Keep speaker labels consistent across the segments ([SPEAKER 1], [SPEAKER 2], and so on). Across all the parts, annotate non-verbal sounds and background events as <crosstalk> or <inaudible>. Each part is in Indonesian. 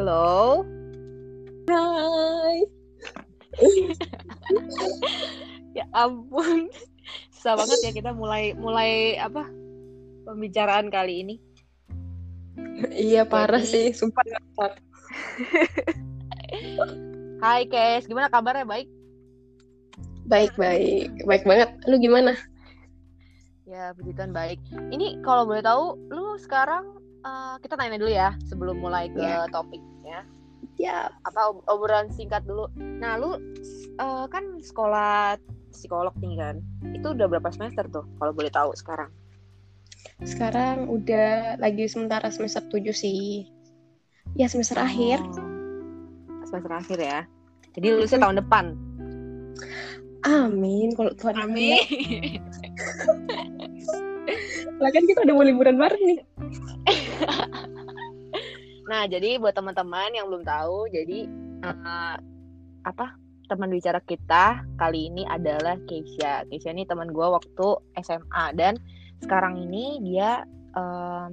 [SPEAKER 1] Halo.
[SPEAKER 2] Hai. <laughs>
[SPEAKER 1] ya ampun. Susah banget ya kita mulai mulai apa? Pembicaraan kali ini.
[SPEAKER 2] Iya parah
[SPEAKER 1] Jadi-
[SPEAKER 2] sih, sumpah ngakak. <laughs>
[SPEAKER 1] Hai Kes, gimana kabarnya? Baik?
[SPEAKER 2] Baik baik, baik banget. Lu gimana?
[SPEAKER 1] Ya, puji Tuhan baik. Ini kalau boleh tahu, lu sekarang eh, kita tanya dulu ya sebelum mulai ke
[SPEAKER 2] Ya.
[SPEAKER 1] topiknya.
[SPEAKER 2] Ya,
[SPEAKER 1] Apa ob- obrolan singkat dulu. Nah, lu eh, kan sekolah psikolog nih kan. Itu udah berapa semester tuh kalau boleh tahu sekarang?
[SPEAKER 2] sekarang udah lagi sementara semester 7 sih. Ya semester akhir.
[SPEAKER 1] Oh, semester akhir ya. Jadi lulusnya tahun depan.
[SPEAKER 2] Amin. Kalau Tuhan
[SPEAKER 1] Amin.
[SPEAKER 2] Lah kan kita udah mau liburan bareng nih.
[SPEAKER 1] Nah, jadi buat teman-teman yang belum tahu, jadi eh, apa teman bicara kita kali ini adalah Keisha. Keisha ini teman gue waktu SMA dan sekarang ini dia eh,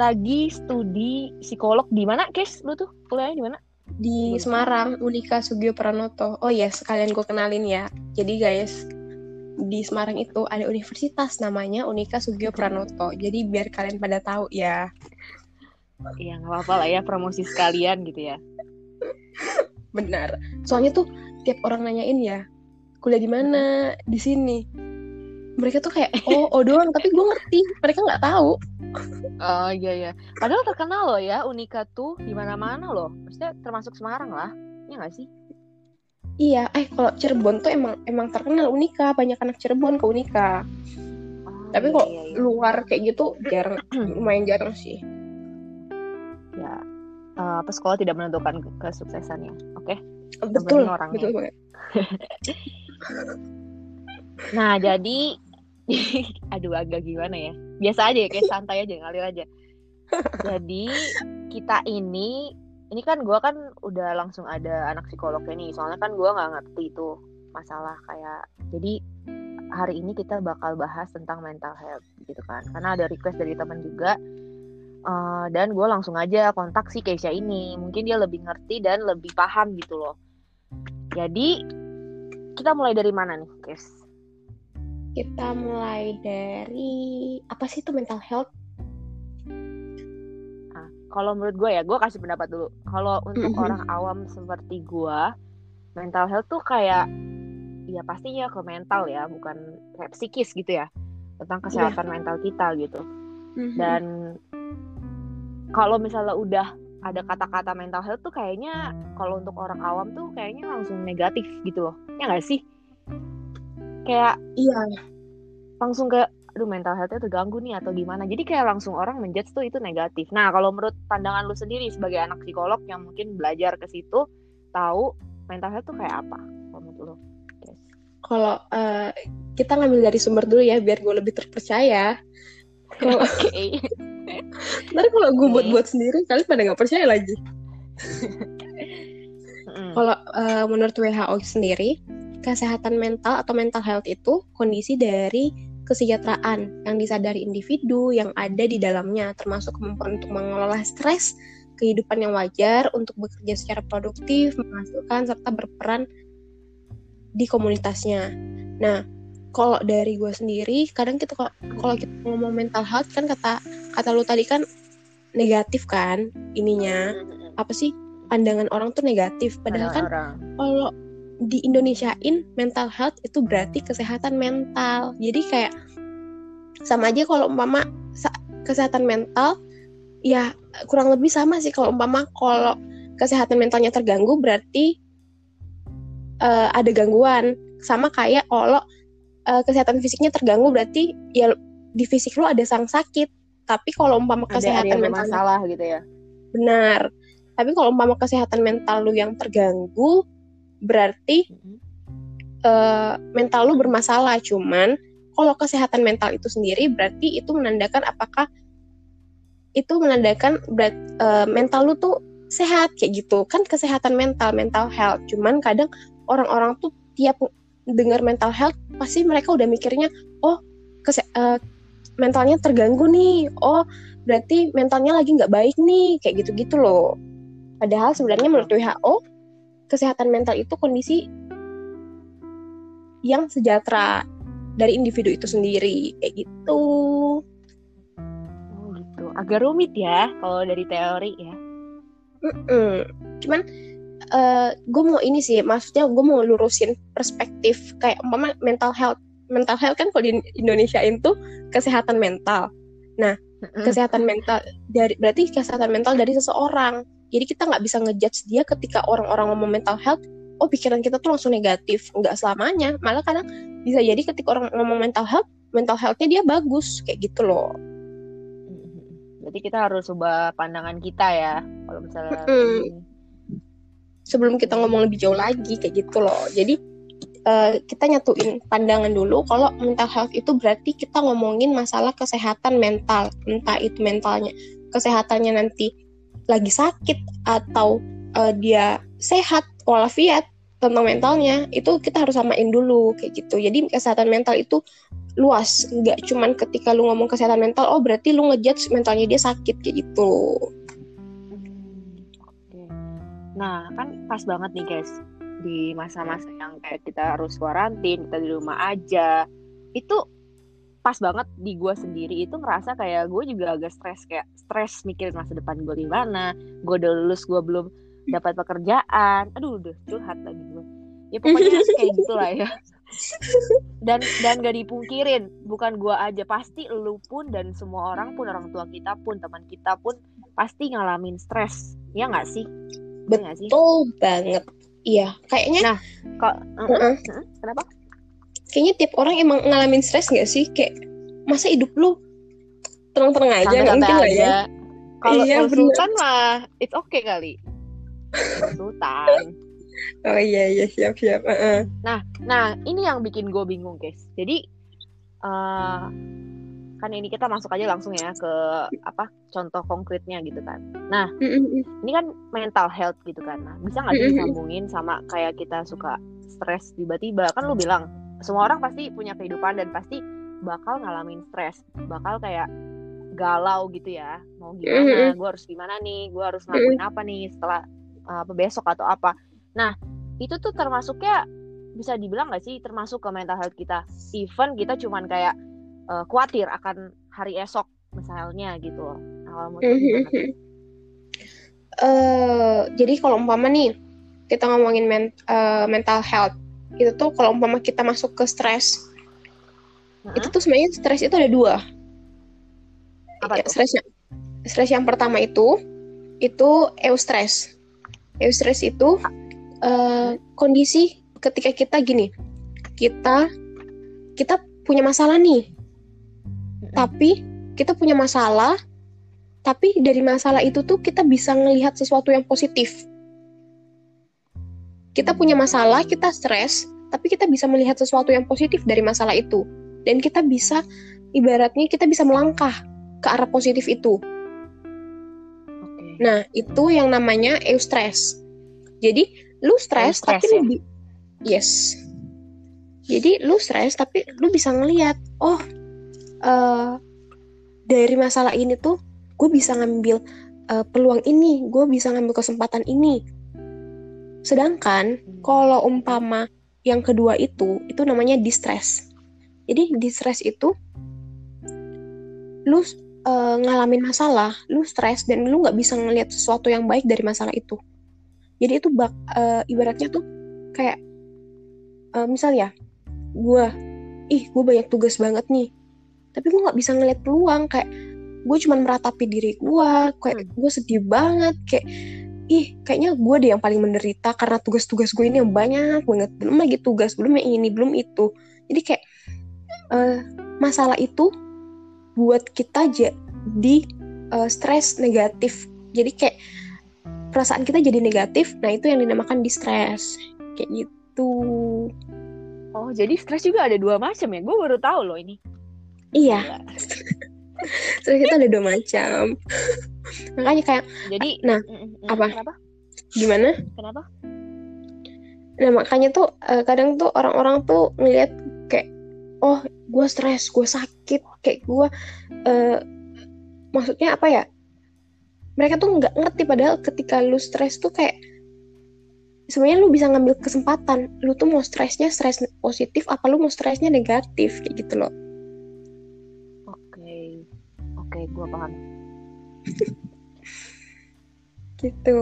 [SPEAKER 1] lagi studi psikolog di mana, Kes? Lu tuh kuliahnya di mana?
[SPEAKER 2] Di Semarang, Unika Sugio Pranoto. Oh ya, sekalian gue kenalin ya. Jadi guys, di Semarang itu ada universitas namanya Unika Sugio Pranoto. Jadi biar kalian pada tahu ya.
[SPEAKER 1] Iya, nggak apa-apa lah ya promosi sekalian gitu ya.
[SPEAKER 2] Benar. Soalnya tuh tiap orang nanyain ya, kuliah di mana? Di sini. Mereka tuh kayak oh oh doang, tapi gue ngerti. Mereka nggak tahu.
[SPEAKER 1] Oh iya iya. Padahal terkenal loh ya Unika tuh di mana-mana loh. Maksudnya termasuk Semarang lah. Iya nggak sih?
[SPEAKER 2] Iya, eh kalau Cirebon tuh emang emang terkenal Unika, banyak anak Cirebon ke Unika.
[SPEAKER 1] Oh,
[SPEAKER 2] Tapi kok
[SPEAKER 1] iya, iya.
[SPEAKER 2] luar kayak gitu jarang, lumayan jarang sih.
[SPEAKER 1] Apa sekolah tidak menentukan ke- kesuksesannya. Oke.
[SPEAKER 2] Betul,
[SPEAKER 1] orangnya.
[SPEAKER 2] betul banget. <laughs>
[SPEAKER 1] Nah jadi <laughs> aduh agak gimana ya. Biasa aja ya kayak santai aja ngalir aja. Jadi kita ini ini kan gua kan udah langsung ada anak psikolognya nih. Soalnya kan gua nggak ngerti tuh masalah kayak jadi hari ini kita bakal bahas tentang mental health gitu kan. Karena ada request dari teman juga. Eh, dan gue langsung aja kontak si Keisha ini. Mungkin dia lebih ngerti dan lebih paham gitu loh. Jadi kita mulai dari mana nih, Kes?
[SPEAKER 2] Kita mulai dari apa sih itu mental health?
[SPEAKER 1] Nah, kalau menurut gue ya, gue kasih pendapat dulu. Kalau untuk
[SPEAKER 2] Mhm.
[SPEAKER 1] orang awam seperti gue, mental health tuh kayak ya pastinya ke mental ya, bukan kayak psikis gitu ya. Tentang kesehatan mental kita gitu. Dan kalau misalnya udah ada kata-kata mental health tuh kayaknya kalau untuk orang awam tuh kayaknya langsung negatif gitu loh. Ya nggak sih? Kayak
[SPEAKER 2] iya,
[SPEAKER 1] langsung kayak aduh mental health-nya terganggu nih atau gimana. Jadi kayak langsung orang menjudge tuh itu negatif. Nah, kalau menurut pandangan lu sendiri sebagai anak psikolog yang mungkin belajar ke situ, tahu mental health tuh kayak apa? Menurut lu? Yes.
[SPEAKER 2] kalau eh, kita ngambil dari sumber dulu ya biar gue lebih terpercaya. <laughs>
[SPEAKER 1] Oke.
[SPEAKER 2] Ntar kalau gue buat-buat sendiri kalian pada nggak percaya lagi. Kalau eh, menurut WHO sendiri, kesehatan mental atau mental health itu kondisi dari kesejahteraan yang disadari individu yang ada di dalamnya, termasuk kemampuan untuk mengelola stres, kehidupan yang wajar, untuk bekerja secara produktif, menghasilkan serta berperan di komunitasnya. Nah, kalau dari gue sendiri, kadang kita kalau kita ngomong mental health kan kata kata lu tadi kan negatif kan ininya.
[SPEAKER 1] Mm-mm.
[SPEAKER 2] apa sih? Pandangan orang tuh negatif. Padahal kan kalau di Indonesiain mental health itu berarti kesehatan mental. Jadi kayak sama aja kalau umpama kesehatan mental ya kurang lebih sama sih kalau umpama kalau kesehatan mentalnya terganggu berarti eh, ada gangguan. Sama kayak kalau eh, kesehatan fisiknya terganggu berarti ya di fisik lu ada sang sakit tapi kalau umpama
[SPEAKER 1] Ada, ada
[SPEAKER 2] kesehatan
[SPEAKER 1] yang
[SPEAKER 2] mentalnya
[SPEAKER 1] bermasalah gitu ya.
[SPEAKER 2] benar tapi kalau umpama kesehatan mental lu yang terganggu berarti
[SPEAKER 1] Mm-mm.
[SPEAKER 2] eh, mental lu bermasalah cuman kalau kesehatan mental itu sendiri berarti itu menandakan apakah itu menandakan berat, eh, mental lu tuh sehat kayak gitu kan kesehatan mental mental health cuman kadang orang-orang tuh tiap dengar mental health pasti mereka udah mikirnya oh kese- eh, mentalnya terganggu nih oh berarti mentalnya lagi nggak baik nih kayak gitu-gitu loh padahal sebenarnya menurut WHO kesehatan mental itu kondisi yang sejahtera dari individu itu sendiri kayak gitu
[SPEAKER 1] Oh gitu. Agak rumit ya kalau dari teori ya.
[SPEAKER 2] Mm-mm. cuman gue mau ini sih maksudnya gue mau lurusin perspektif kayak umpama mental health mental health kan kalau di Indonesia itu kesehatan mental
[SPEAKER 1] Mm-mm.
[SPEAKER 2] kesehatan mental dari berarti kesehatan mental dari seseorang jadi kita nggak bisa ngejudge dia ketika orang-orang ngomong mental health oh pikiran kita tuh langsung negatif nggak selamanya malah kadang bisa jadi ketika orang ngomong mental health mental healthnya dia bagus kayak gitu loh.
[SPEAKER 1] Berarti kita harus ubah pandangan kita ya kalau misalnya kayak gini.
[SPEAKER 2] Sebelum kita ngomong lebih jauh lagi kayak gitu loh. Jadi eh, kita nyatuin pandangan dulu kalau mental health itu berarti kita ngomongin masalah kesehatan mental entah itu mentalnya kesehatannya nanti lagi sakit atau eh, dia sehat walafiat tentang mentalnya itu kita harus samain dulu kayak gitu. Jadi kesehatan mental itu luas. Nggak cuman ketika lu ngomong kesehatan mental oh berarti lu ngejudge mentalnya dia sakit kayak gitu.
[SPEAKER 1] Nah, kan pas banget nih guys di masa-masa yang kayak kita harus kuarantin, kita di rumah aja. Itu pas banget di gue sendiri itu ngerasa kayak gue juga agak stres kayak stres mikirin masa depan gue gimana. Gue udah lulus, gue belum dapat pekerjaan. Aduh, udah curhat lagi gue. Ya pokoknya kayak gitulah ya. Dan dan gak dipungkirin, bukan gue aja pasti lu pun dan semua orang pun orang tua kita pun teman kita pun pasti ngalamin stres. Ya nggak sih? Iya
[SPEAKER 2] betul banget iya kayaknya
[SPEAKER 1] Nah, Kok,
[SPEAKER 2] Heeh.
[SPEAKER 1] kenapa?
[SPEAKER 2] kayaknya tiap orang emang ngalamin stres gak sih kayak masa hidup lu tenang-tenang aja nggak mungkin lah ya.
[SPEAKER 1] Kalau
[SPEAKER 2] Iya.
[SPEAKER 1] Sultan mah it's okay kali. Sultan. <laughs>
[SPEAKER 2] oh iya iya siap siap Heeh.
[SPEAKER 1] Nah, ini yang bikin gue bingung, guys. Jadi eh kan ini kita masuk aja langsung ya ke apa contoh konkretnya gitu kan. Nah,
[SPEAKER 2] Mm-mm.
[SPEAKER 1] ini kan mental health gitu kan. Nah, bisa nggak sih disambungin sama kayak kita suka stres tiba-tiba? Kan lu bilang semua orang pasti punya kehidupan dan pasti bakal ngalamin stres, bakal kayak galau gitu ya. Mau gimana? Gue harus gimana nih? Gue harus ngelakuin apa nih setelah uh, besok atau apa? Nah, itu tuh termasuknya bisa dibilang nggak sih termasuk ke mental health kita? Even kita cuman kayak uh, khawatir akan hari esok misalnya gitu loh. Nah, kalau tuh?
[SPEAKER 2] Eh, jadi kalau umpama nih kita ngomongin men- eh, mental health itu tuh kalau umpama kita masuk ke stres
[SPEAKER 1] Heeh.
[SPEAKER 2] itu tuh sebenarnya stres itu ada dua
[SPEAKER 1] Apa
[SPEAKER 2] Ya,
[SPEAKER 1] tuh?
[SPEAKER 2] stresnya stres yang pertama itu itu eustress eustress itu eh, kondisi ketika kita gini kita kita punya masalah nih. Tapi kita punya masalah tapi dari masalah itu tuh kita bisa ngelihat sesuatu yang positif. Kita punya masalah kita stres tapi kita bisa melihat sesuatu yang positif dari masalah itu. Dan kita bisa ibaratnya kita bisa melangkah ke arah positif itu.
[SPEAKER 1] Oke.
[SPEAKER 2] nah itu yang namanya eustress. Jadi lu stres tapi
[SPEAKER 1] ya?
[SPEAKER 2] lu yes. Jadi lu stres tapi lu bisa ngelihat oh eh dari masalah ini tuh gue bisa ngambil eh, peluang ini gue bisa ngambil kesempatan ini. Sedangkan kalau umpama yang kedua itu itu namanya distress. Jadi distress itu lu eh, ngalamin masalah lu stres dan lu nggak bisa ngelihat sesuatu yang baik dari masalah itu. Jadi itu bak eh, ibaratnya tuh kayak eh, misal ya gue ih gue banyak tugas banget nih tapi gue nggak bisa ngeliat peluang kayak gue cuman meratapi diri gue kayak
[SPEAKER 1] Hmm.
[SPEAKER 2] gue sedih banget kayak ih kayaknya gue deh yang paling menderita karena tugas-tugas gue ini yang banyak banget belum lagi tugas belum yang ini belum itu jadi kayak eh, masalah itu buat kita jadi eh, stres negatif jadi kayak perasaan kita jadi negatif nah itu yang dinamakan distress kayak gitu
[SPEAKER 1] Oh, jadi stres juga ada dua macam ya? Gue baru tahu loh ini.
[SPEAKER 2] Iya stres <laughs> itu ada dua macam <laughs> makanya kayak
[SPEAKER 1] Jadi,
[SPEAKER 2] Nah,
[SPEAKER 1] mm, mm, mm,
[SPEAKER 2] apa?
[SPEAKER 1] Kenapa?
[SPEAKER 2] gimana
[SPEAKER 1] Kenapa?
[SPEAKER 2] Nah makanya tuh eh, kadang tuh orang-orang tuh ngeliat kayak oh gue stres, gue sakit kayak gue uh, maksudnya apa ya mereka tuh nggak ngerti padahal ketika lu stres tuh kayak sebenarnya lu bisa ngambil kesempatan lu tuh mau stresnya stres positif apa lu mau stresnya negatif kayak gitu loh.
[SPEAKER 1] Oke gue paham. <laughs>
[SPEAKER 2] Gitu.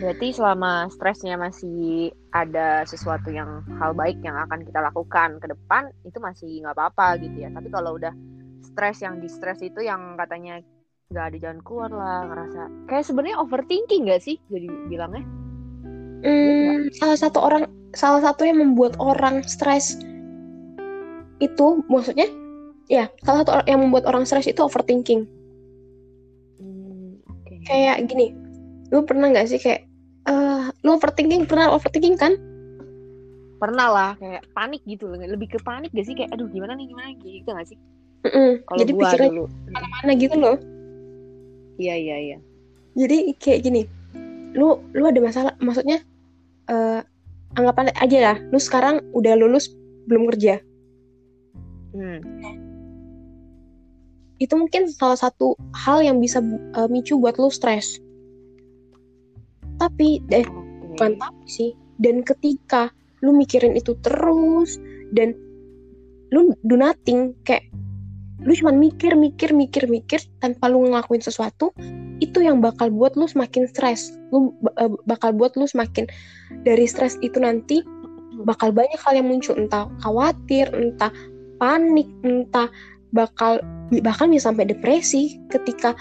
[SPEAKER 1] Berarti selama stresnya masih ada sesuatu yang hal baik yang akan kita lakukan ke depan itu masih nggak apa-apa gitu ya. Tapi kalau udah stres yang di stres itu yang katanya nggak ada jalan keluar lah ngerasa kayak sebenarnya overthinking gak sih jadi bilangnya?
[SPEAKER 2] Hmm, salah satu orang salah satu yang membuat orang stres itu maksudnya ya salah satu yang membuat orang stres itu overthinking. Hmm, okay. kayak gini lu pernah nggak sih kayak uh, lu overthinking pernah overthinking kan?
[SPEAKER 1] Pernah lah kayak panik gitu lebih ke panik gak sih? Kayak aduh gimana nih gimana gitu gak sih?
[SPEAKER 2] Mm -mm. jadi pikiran mana-mana gitu loh.
[SPEAKER 1] Iya iya iya.
[SPEAKER 2] Jadi kayak gini lu lu ada masalah maksudnya uh, anggapan aja lah. Lu sekarang udah lulus belum kerja. Hmm. Itu mungkin salah satu hal yang bisa uh, micu buat lu stres. Tapi eh bukan tapi sih. Dan ketika lu mikirin itu terus dan lu do nothing kayak lu cuma mikir mikir mikir mikir tanpa lu ngelakuin sesuatu itu yang bakal buat lu semakin stres. Lu uh, bakal buat lu semakin dari stres itu nanti bakal banyak hal yang muncul. Entah khawatir entah panik entah bakal bahkan bisa sampai depresi ketika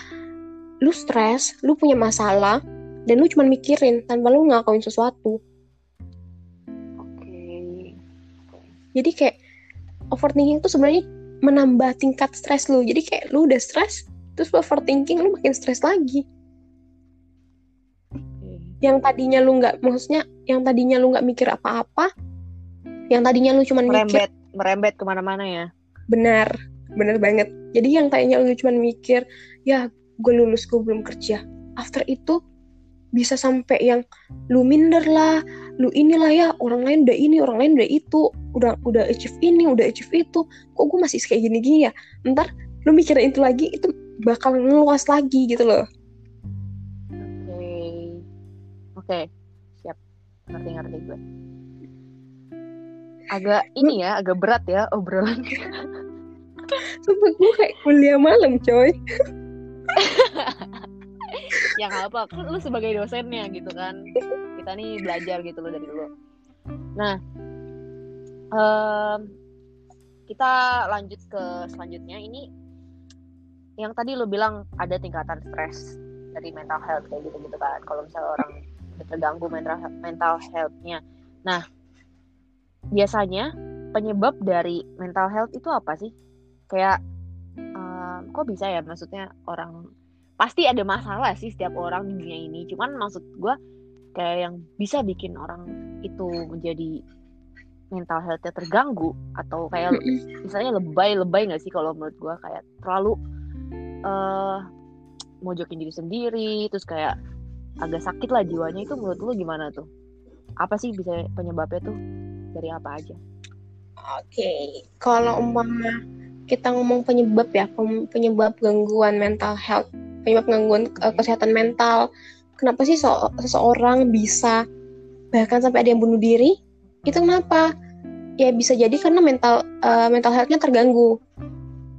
[SPEAKER 2] lu stres lu punya masalah dan lu cuma mikirin tanpa lu ngelakuin sesuatu.
[SPEAKER 1] Oke. Okay.
[SPEAKER 2] jadi kayak overthinking tuh sebenarnya menambah tingkat stres lu. Jadi kayak lu udah stres terus lu overthinking lu makin stres lagi. Okay. yang tadinya lu nggak maksudnya yang tadinya lu nggak mikir apa-apa yang tadinya lu cuma
[SPEAKER 1] merembet mikir, merembet ke mana-mana ya?
[SPEAKER 2] Benar benar banget. Jadi yang tadinya lu cuma mikir ya gue lulus gue belum kerja. After itu bisa sampai yang lu minder lah lu inilah ya orang lain udah ini orang lain udah itu udah udah achieve ini udah achieve itu. Kok gue masih kayak gini gini ya? Ntar lu mikirin itu lagi itu bakal ngeluas lagi gitu loh.
[SPEAKER 1] Oke okay. oke. Siap. Ngerti ngerti gue. Agak ini ya agak berat ya obrolan <laughs>
[SPEAKER 2] Sumpah gue kayak kuliah malam coy. <laughs>
[SPEAKER 1] Yang apa kan lu sebagai dosennya gitu kan. Kita nih belajar gitu loh dari dulu nah um, kita lanjut ke selanjutnya. Ini yang tadi lu bilang ada tingkatan stres dari mental health kayak gitu gitu kan. Kalau misalnya orang terganggu mental mental healthnya. Nah biasanya penyebab dari mental health itu apa sih kayak um, kok bisa ya? Maksudnya orang pasti ada masalah sih setiap orang di dunia ini. Cuman maksud gue kayak yang bisa bikin orang itu menjadi mental healthnya terganggu atau kayak misalnya lebay-lebay nggak sih kalau menurut gue kayak terlalu uh, mojokin diri sendiri terus kayak agak sakit lah jiwanya. Itu menurut lu gimana tuh? Apa sih bisa penyebabnya tuh? Dari apa aja?
[SPEAKER 2] Oke okay. kalau umpama kita ngomong penyebab ya penyebab gangguan mental health penyebab gangguan uh, kesehatan mental. Kenapa sih so seseorang bisa bahkan sampai ada yang bunuh diri? Itu kenapa? Ya bisa jadi karena mental uh, mental healthnya terganggu.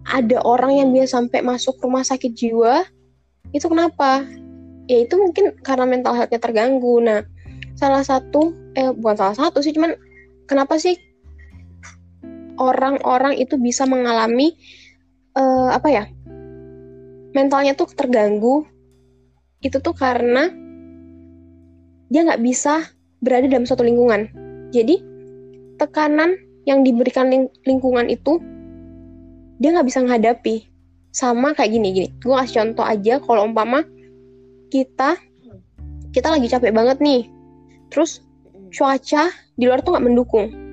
[SPEAKER 2] Ada orang yang bisa sampai masuk rumah sakit jiwa itu kenapa? Ya itu mungkin karena mental healthnya terganggu. Nah salah satu eh bukan salah satu sih cuman kenapa sih orang-orang itu bisa mengalami uh, apa ya mentalnya tuh terganggu itu tuh karena dia nggak bisa berada dalam suatu lingkungan. Jadi tekanan yang diberikan ling lingkungan itu dia nggak bisa menghadapi. Sama kayak gini gini. Gue kasih contoh aja kalau umpama kita kita lagi capek banget nih. Terus cuaca di luar tuh nggak mendukung.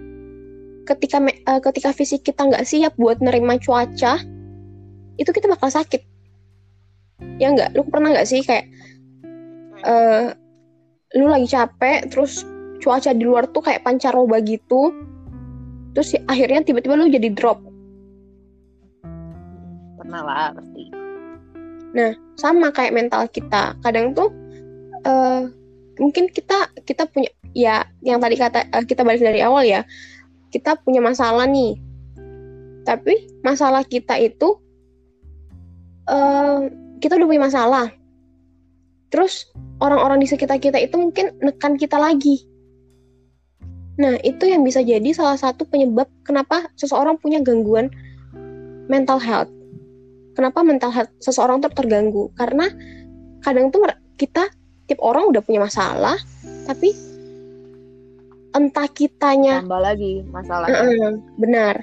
[SPEAKER 2] Ketika uh, ketika fisik kita nggak siap buat nerima cuaca, itu kita bakal sakit ya nggak lu pernah nggak sih kayak uh, lu lagi capek terus cuaca di luar tuh kayak pancaroba gitu terus akhirnya tiba-tiba lu jadi drop
[SPEAKER 1] pernah lah pasti
[SPEAKER 2] Nah, sama kayak mental kita. Kadang tuh uh, mungkin kita kita punya ya yang tadi kata uh, kita balik dari awal ya. Kita punya masalah nih. Tapi masalah kita itu uh, kita udah punya masalah. Terus orang-orang di sekitar kita itu mungkin nekan kita lagi. Nah, itu yang bisa jadi salah satu penyebab kenapa seseorang punya gangguan mental health kenapa mental health seseorang tuh terganggu karena kadang tuh kita tiap orang udah punya masalah tapi entah kitanya.
[SPEAKER 1] Tambah lagi masalahnya uh,
[SPEAKER 2] benar.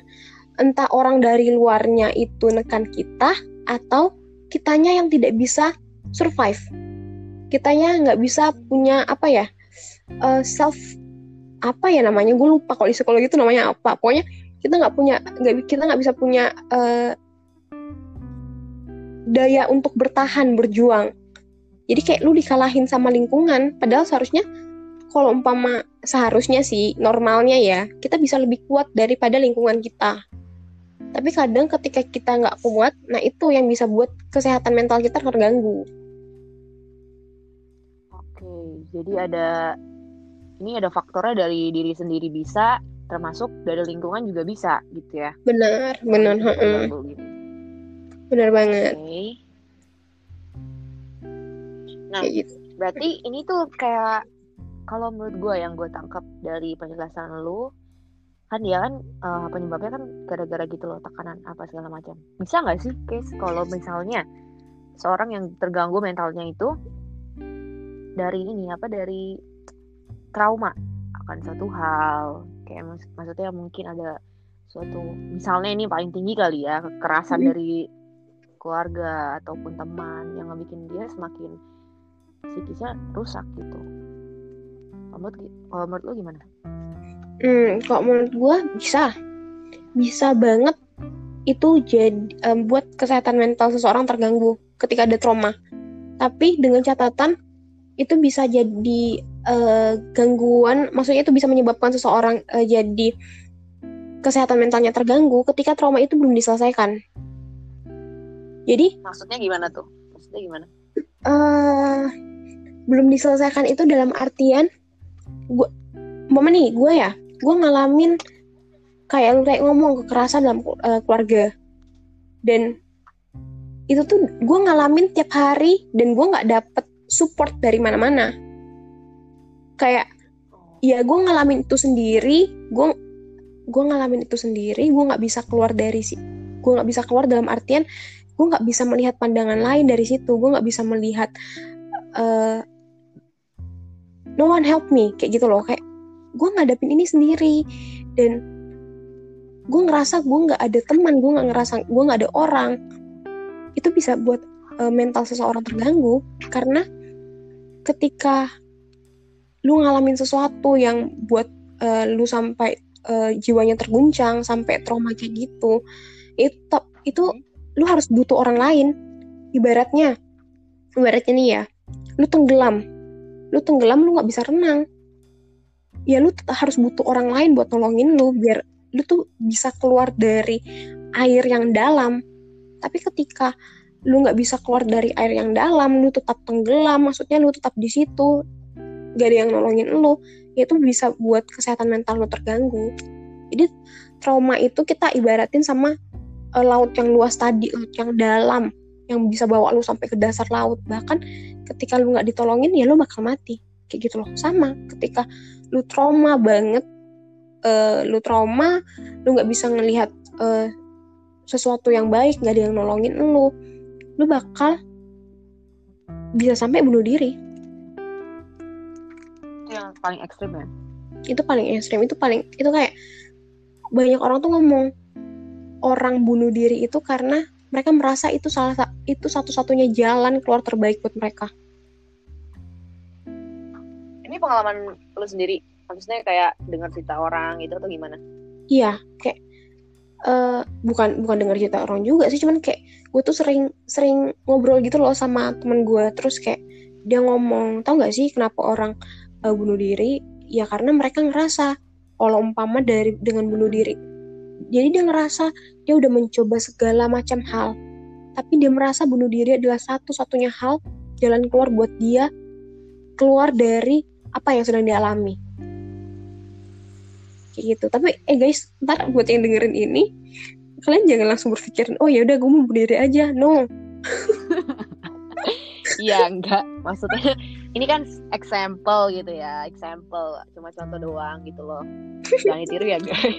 [SPEAKER 2] Entah orang dari luarnya itu nekan kita atau kitanya yang tidak bisa survive. Kitanya nggak bisa punya apa ya uh, self apa ya namanya? Gue lupa kalau di psikologi itu namanya apa. Pokoknya kita nggak punya nggak kita nggak bisa punya uh, daya untuk bertahan berjuang. Jadi kayak lu dikalahin sama lingkungan padahal seharusnya kalau umpama seharusnya sih normalnya ya kita bisa lebih kuat daripada lingkungan kita. Tapi kadang ketika kita nggak kuat nah itu yang bisa buat kesehatan mental kita terganggu.
[SPEAKER 1] Oke jadi ada ini ada faktornya dari diri sendiri bisa termasuk dari lingkungan juga bisa gitu ya.
[SPEAKER 2] Benar benar gitu. Benar banget. Okay.
[SPEAKER 1] nah gitu. berarti ini tuh kayak kalau menurut gue yang gue tangkap dari penjelasan lu kan dia kan uh, penyebabnya kan gara-gara gitu loh tekanan apa segala macam bisa nggak sih case kalau misalnya seorang yang terganggu mentalnya itu dari ini apa dari trauma akan satu hal kayak mak maksudnya mungkin ada suatu misalnya ini paling tinggi kali ya kekerasan hmm. dari keluarga ataupun teman yang ngebikin dia semakin psikisnya rusak gitu. Menurut kalau menurut lo gimana?
[SPEAKER 2] Hmm, kalau menurut gue bisa, bisa banget itu jadi um, buat kesehatan mental seseorang terganggu ketika ada trauma. Tapi dengan catatan itu bisa jadi uh, gangguan, maksudnya itu bisa menyebabkan seseorang uh, jadi kesehatan mentalnya terganggu ketika trauma itu belum diselesaikan. Jadi
[SPEAKER 1] maksudnya gimana tuh? Maksudnya gimana?
[SPEAKER 2] Uh, belum diselesaikan itu dalam artian gue mama nih gue ya gue ngalamin kayak lu kayak ngomong kekerasan dalam uh, keluarga. Dan itu tuh gue ngalamin tiap hari dan gue nggak dapet support dari mana-mana. Kayak ya gue ngalamin itu sendiri gue gue ngalamin itu sendiri gue nggak bisa keluar dari si gue nggak bisa keluar dalam artian gue nggak bisa melihat pandangan lain dari situ gue nggak bisa melihat uh, no one help me kayak gitu loh. Kayak gue ngadepin ini sendiri. Dan gue ngerasa gue nggak ada teman gue nggak ngerasa gue nggak ada orang. Itu bisa buat uh, mental seseorang terganggu. Karena ketika lu ngalamin sesuatu yang buat uh, lu sampai uh, jiwanya terguncang sampai trauma kayak gitu itu itu lu harus butuh orang lain. Ibaratnya ibaratnya nih ya lu tenggelam lu tenggelam lu nggak bisa renang. Ya lu harus butuh orang lain buat nolongin lu biar lu tuh bisa keluar dari air yang dalam. Tapi ketika lu nggak bisa keluar dari air yang dalam lu tetap tenggelam maksudnya lu tetap di situ gak ada yang nolongin lu ya itu bisa buat kesehatan mental lu terganggu. Jadi trauma itu kita ibaratin sama uh, laut yang luas tadi, laut yang dalam, yang bisa bawa lu sampai ke dasar laut. Bahkan ketika lu nggak ditolongin, ya lu bakal mati. Kayak gitu loh. Sama ketika lu trauma banget, uh, lu trauma, lu nggak bisa ngelihat uh, sesuatu yang baik, nggak ada yang nolongin lu, lu bakal bisa sampai bunuh diri.
[SPEAKER 1] Itu yang paling ekstrim ya?
[SPEAKER 2] Itu paling ekstrim, itu paling, itu kayak banyak orang tuh ngomong, orang bunuh diri itu karena mereka merasa itu salah itu satu-satunya jalan keluar terbaik buat mereka.
[SPEAKER 1] Ini pengalaman lu sendiri, maksudnya kayak dengar cerita orang itu atau gimana?
[SPEAKER 2] Iya, kayak uh, bukan bukan dengar cerita orang juga sih, cuman kayak gue tuh sering sering ngobrol gitu loh sama temen gue, terus kayak dia ngomong, tau gak sih kenapa orang uh, bunuh diri? Ya karena mereka ngerasa kalau umpama dari dengan bunuh diri jadi dia ngerasa dia udah mencoba segala macam hal. Tapi dia merasa bunuh diri adalah satu-satunya hal jalan keluar buat dia keluar dari apa yang sedang dialami kayak gitu. Tapi eh guys ntar buat yang dengerin ini kalian jangan langsung berpikir oh ya udah gue mau bunuh diri aja. No. <laughs>
[SPEAKER 1] Iya enggak. Maksudnya ini kan example gitu ya example cuma contoh doang gitu loh. Jangan ditiru ya guys.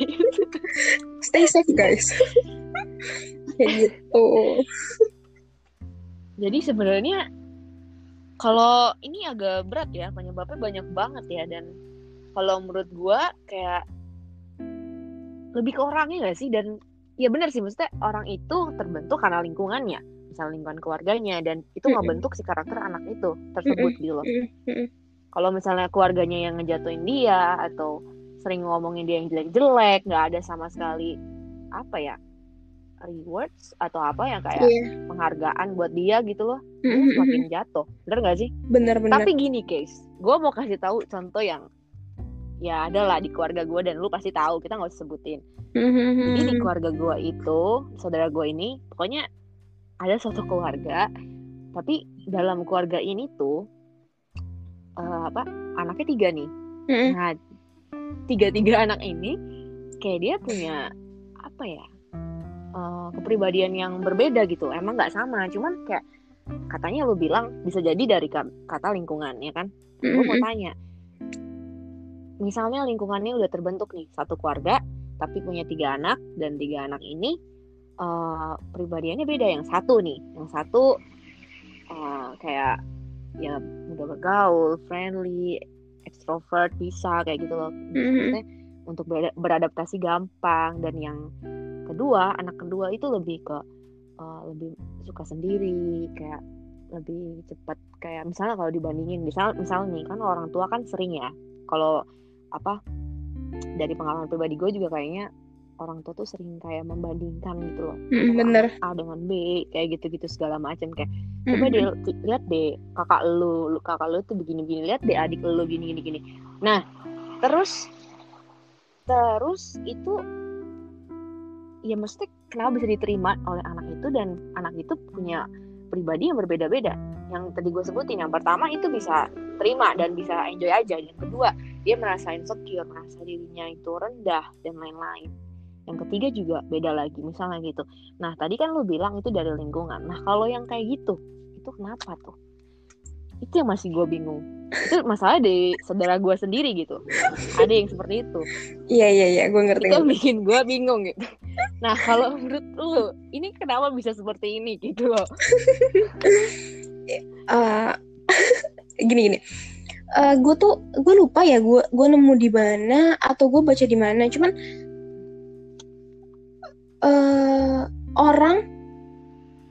[SPEAKER 2] Stay safe guys. Kayak gitu.
[SPEAKER 1] Jadi sebenarnya kalau ini agak berat ya penyebabnya banyak banget ya dan kalau menurut gua kayak lebih ke orangnya gak sih? Dan ya benar sih maksudnya orang itu terbentuk karena lingkungannya misal lingkungan keluarganya dan itu ngebentuk si karakter anak itu tersebut gitu loh. Kalau misalnya keluarganya yang ngejatuhin dia atau sering ngomongin dia yang jelek-jelek nggak ada sama sekali apa ya rewards atau apa yang kayak
[SPEAKER 2] Iya.
[SPEAKER 1] penghargaan buat dia gitu loh dia
[SPEAKER 2] Mm-mm.
[SPEAKER 1] semakin jatuh. Bener gak sih?
[SPEAKER 2] Bener-bener
[SPEAKER 1] tapi gini case gue mau kasih tahu contoh yang ya ada lah di keluarga gue dan lu pasti tahu kita nggak usah sebutin. Jadi di keluarga gue itu saudara gue ini pokoknya ada suatu keluarga tapi dalam keluarga ini tuh eh, apa anaknya tiga nih.
[SPEAKER 2] Mm-mm.
[SPEAKER 1] nah tiga tiga anak ini kayak dia punya apa ya eh, kepribadian yang berbeda gitu. Emang nggak sama cuman kayak katanya lu bilang bisa jadi dari ka- kata lingkungan ya kan gue mau tanya misalnya lingkungannya udah terbentuk nih satu keluarga tapi punya tiga anak dan tiga anak ini eh pribadiannya beda. Yang satu nih yang satu eh, kayak ya mudah bergaul friendly extrovert bisa kayak gitu loh. Maksudnya untuk berada- beradaptasi gampang. Dan yang kedua anak kedua itu lebih ke eh, lebih suka sendiri kayak lebih cepat. Kayak misalnya kalau dibandingin misal misal nih kan orang tua kan sering ya. Kalau apa dari pengalaman pribadi gue juga kayaknya orang tua tuh sering kayak membandingkan gitu loh. Antara
[SPEAKER 2] bener.
[SPEAKER 1] A dengan B kayak gitu-gitu segala macam. Kayak coba deh
[SPEAKER 2] Mm-mm.
[SPEAKER 1] lihat deh kakak lu, lu kakak lu tuh begini-begini lihat deh adik lu gini-gini gini nah terus terus itu ya mesti kenapa bisa diterima oleh anak itu dan anak itu punya pribadi yang berbeda-beda? Yang tadi gue sebutin yang pertama itu bisa terima dan bisa enjoy aja yang kedua dia merasa insecure merasa dirinya itu rendah dan lain-lain yang ketiga juga beda lagi misalnya gitu. Nah tadi kan lu bilang itu dari lingkungan. Nah kalau yang kayak gitu itu kenapa tuh? Itu yang masih gue bingung. Itu masalah dari saudara gue sendiri gitu. Ada yang seperti itu.
[SPEAKER 2] Iya iya iya gue ngerti
[SPEAKER 1] itu yang bikin gue bingung gitu. Nah kalau menurut lu ini kenapa bisa seperti ini gitu loh? <laughs>
[SPEAKER 2] Eh, gini gini. Gue tuh gue lupa ya gue gue nemu di mana atau gue baca di mana. Cuman eh orang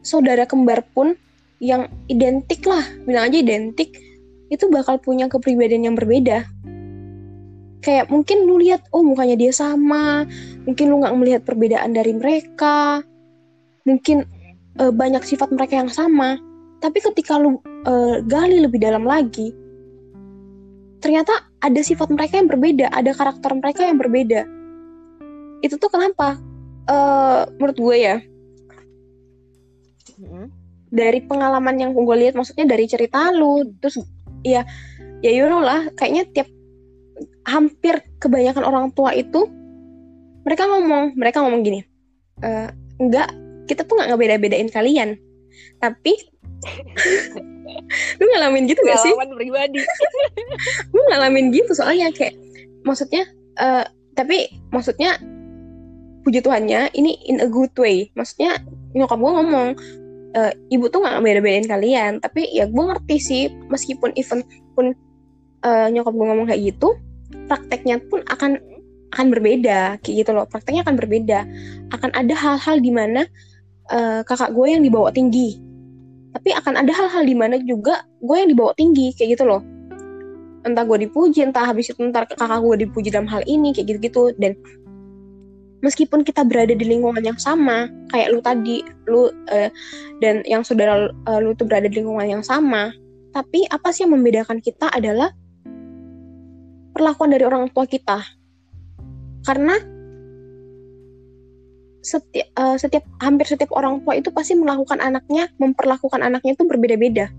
[SPEAKER 2] saudara kembar pun yang identik lah bilang aja identik itu bakal punya kepribadian yang berbeda. Kayak mungkin lu lihat oh mukanya dia sama mungkin lu nggak melihat perbedaan dari mereka mungkin eh, banyak sifat mereka yang sama. Tapi ketika lu eh, gali lebih dalam lagi ternyata ada sifat mereka yang berbeda ada karakter mereka yang berbeda. Itu tuh kenapa Eh, menurut gue ya.
[SPEAKER 1] Mm-mm.
[SPEAKER 2] dari pengalaman yang gue lihat maksudnya dari cerita lu terus ya ya you know lah kayaknya tiap hampir kebanyakan orang tua itu mereka ngomong mereka ngomong gini "Eh, enggak kita tuh nggak ngebeda-bedain kalian tapi <laughs> lu ngalamin gitu gak sih?
[SPEAKER 1] Pengalaman pribadi. <laughs>
[SPEAKER 2] Gue ngalamin gitu soalnya kayak maksudnya eh tapi maksudnya puji Tuhannya ini in a good way. Maksudnya nyokap gue ngomong eh, ibu tuh nggak beda-bedain kalian. Tapi ya gue ngerti sih meskipun even pun eh, nyokap gue ngomong kayak gitu prakteknya pun akan akan berbeda kayak gitu loh. Prakteknya akan berbeda. Akan ada hal-hal di mana eh, kakak gue yang dibawa tinggi. Tapi akan ada hal-hal di mana juga gue yang dibawa tinggi kayak gitu loh. Entah gue dipuji entah habis itu ntar kakak gue dipuji dalam hal ini kayak gitu-gitu. Dan meskipun kita berada di lingkungan yang sama kayak lu tadi lu eh, dan yang saudara eh, lu tuh berada di lingkungan yang sama tapi apa sih yang membedakan kita adalah perlakuan dari orang tua kita. Karena setiap uh, setiap hampir setiap orang tua itu pasti melakukan anaknya memperlakukan anaknya itu berbeda-beda.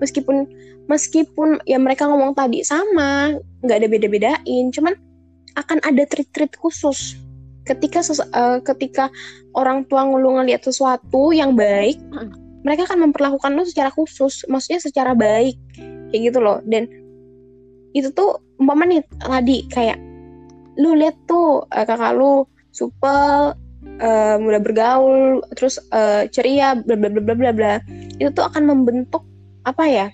[SPEAKER 2] Meskipun meskipun ya mereka ngomong tadi sama nggak ada beda-bedain cuman akan ada trik-trik khusus ketika uh, ketika orang tua ngulu ngelihat sesuatu yang baik mereka akan memperlakukan lo secara khusus maksudnya secara baik kayak gitu loh. Dan itu tuh umpama nih tadi kayak lu lihat tuh uh, kakak lu supel uh, mudah bergaul terus uh, ceria bla bla bla bla bla itu tuh akan membentuk apa ya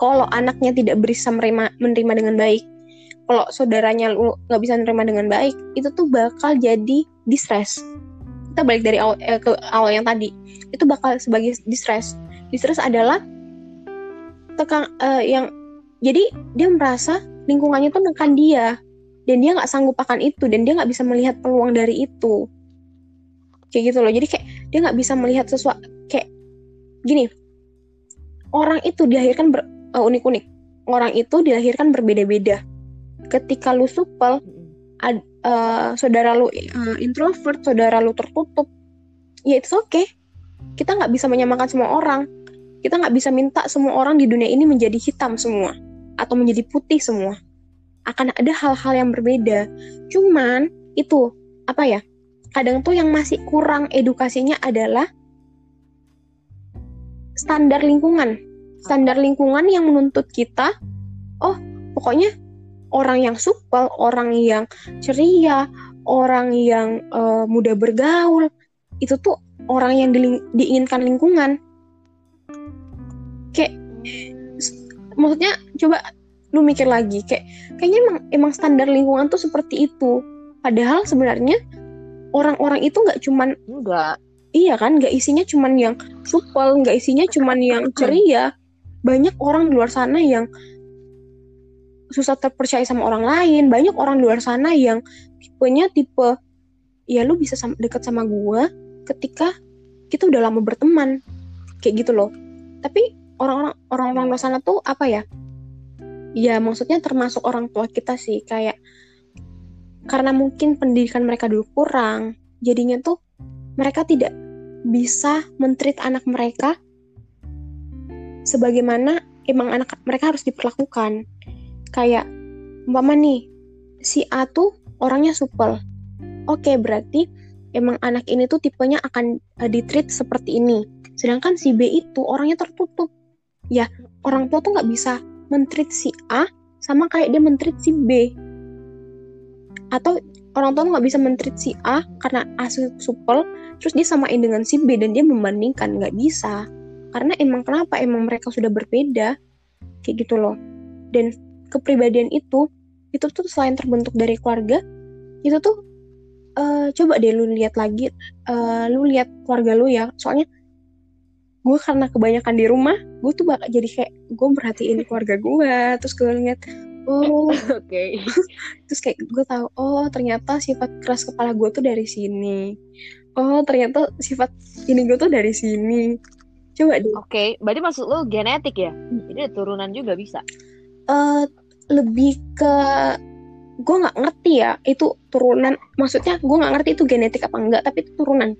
[SPEAKER 2] kalau anaknya tidak bisa menerima menerima dengan baik kalau saudaranya lu nggak bisa menerima dengan baik itu tuh bakal jadi distress. Kita balik dari awal eh, ke awal yang tadi itu bakal sebagai distress. Distress adalah tekan uh, yang jadi dia merasa lingkungannya tuh nekan dia dan dia nggak sanggup akan itu dan dia nggak bisa melihat peluang dari itu. Kayak gitu loh jadi kayak dia nggak bisa melihat sesuatu kayak gini orang itu dilahirkan ber, uh, unik-unik. Orang itu dilahirkan berbeda-beda ketika lu supel ad, uh, saudara lu uh, introvert saudara lu tertutup ya itu oke okay. kita nggak bisa menyamakan semua orang. Kita nggak bisa minta semua orang di dunia ini menjadi hitam semua atau menjadi putih semua. Akan ada hal-hal yang berbeda. Cuman itu apa ya kadang tuh yang masih kurang edukasinya adalah standar lingkungan. Standar lingkungan yang menuntut kita, oh pokoknya orang yang supel, orang yang ceria, orang yang uh, mudah bergaul, itu tuh orang yang di, diinginkan lingkungan. Kayak maksudnya coba lu mikir lagi kayak kayaknya emang emang standar lingkungan tuh seperti itu. Padahal sebenarnya orang-orang itu nggak cuman
[SPEAKER 1] enggak
[SPEAKER 2] iya kan nggak isinya cuman yang supel nggak isinya cuman yang <clears throat> ceria banyak orang di luar sana yang susah terpercaya sama orang lain. Banyak orang di luar sana yang tipenya tipe ya lu bisa sama, deket sama gua ketika kita udah lama berteman. Kayak gitu loh. Tapi orang-orang orang-orang luar sana tuh apa ya? Ya maksudnya termasuk orang tua kita sih. Kayak karena mungkin pendidikan mereka dulu kurang, jadinya tuh mereka tidak bisa mentrit anak mereka sebagaimana emang anak mereka harus diperlakukan. Kayak umpama nih, si A tuh orangnya supel. Oke, berarti emang anak ini tuh tipenya akan uh, ditreat seperti ini. Sedangkan si B itu orangnya tertutup. Ya, orang tua tuh nggak bisa mentreat si A sama kayak dia mentreat si B atau orang tua nggak bisa mentreat si A karena A supel terus dia samain dengan si B dan dia membandingkan nggak bisa karena emang kenapa emang mereka sudah berbeda kayak gitu loh dan kepribadian itu itu tuh selain terbentuk dari keluarga itu tuh uh, coba deh lu lihat lagi uh, lu lihat keluarga lu ya soalnya gue karena kebanyakan di rumah gue tuh bakal jadi kayak gue merhatiin <laughs> keluarga gue terus gue lihat oh <laughs>
[SPEAKER 1] oke okay. <laughs>
[SPEAKER 2] terus kayak gue tahu oh ternyata sifat keras kepala gue tuh dari sini oh ternyata sifat ini gue tuh dari sini coba deh
[SPEAKER 1] oke okay. berarti maksud lo genetik ya hmm. jadi turunan juga bisa
[SPEAKER 2] uh, lebih ke gue nggak ngerti ya itu turunan maksudnya gue nggak ngerti itu genetik apa enggak tapi itu turunan.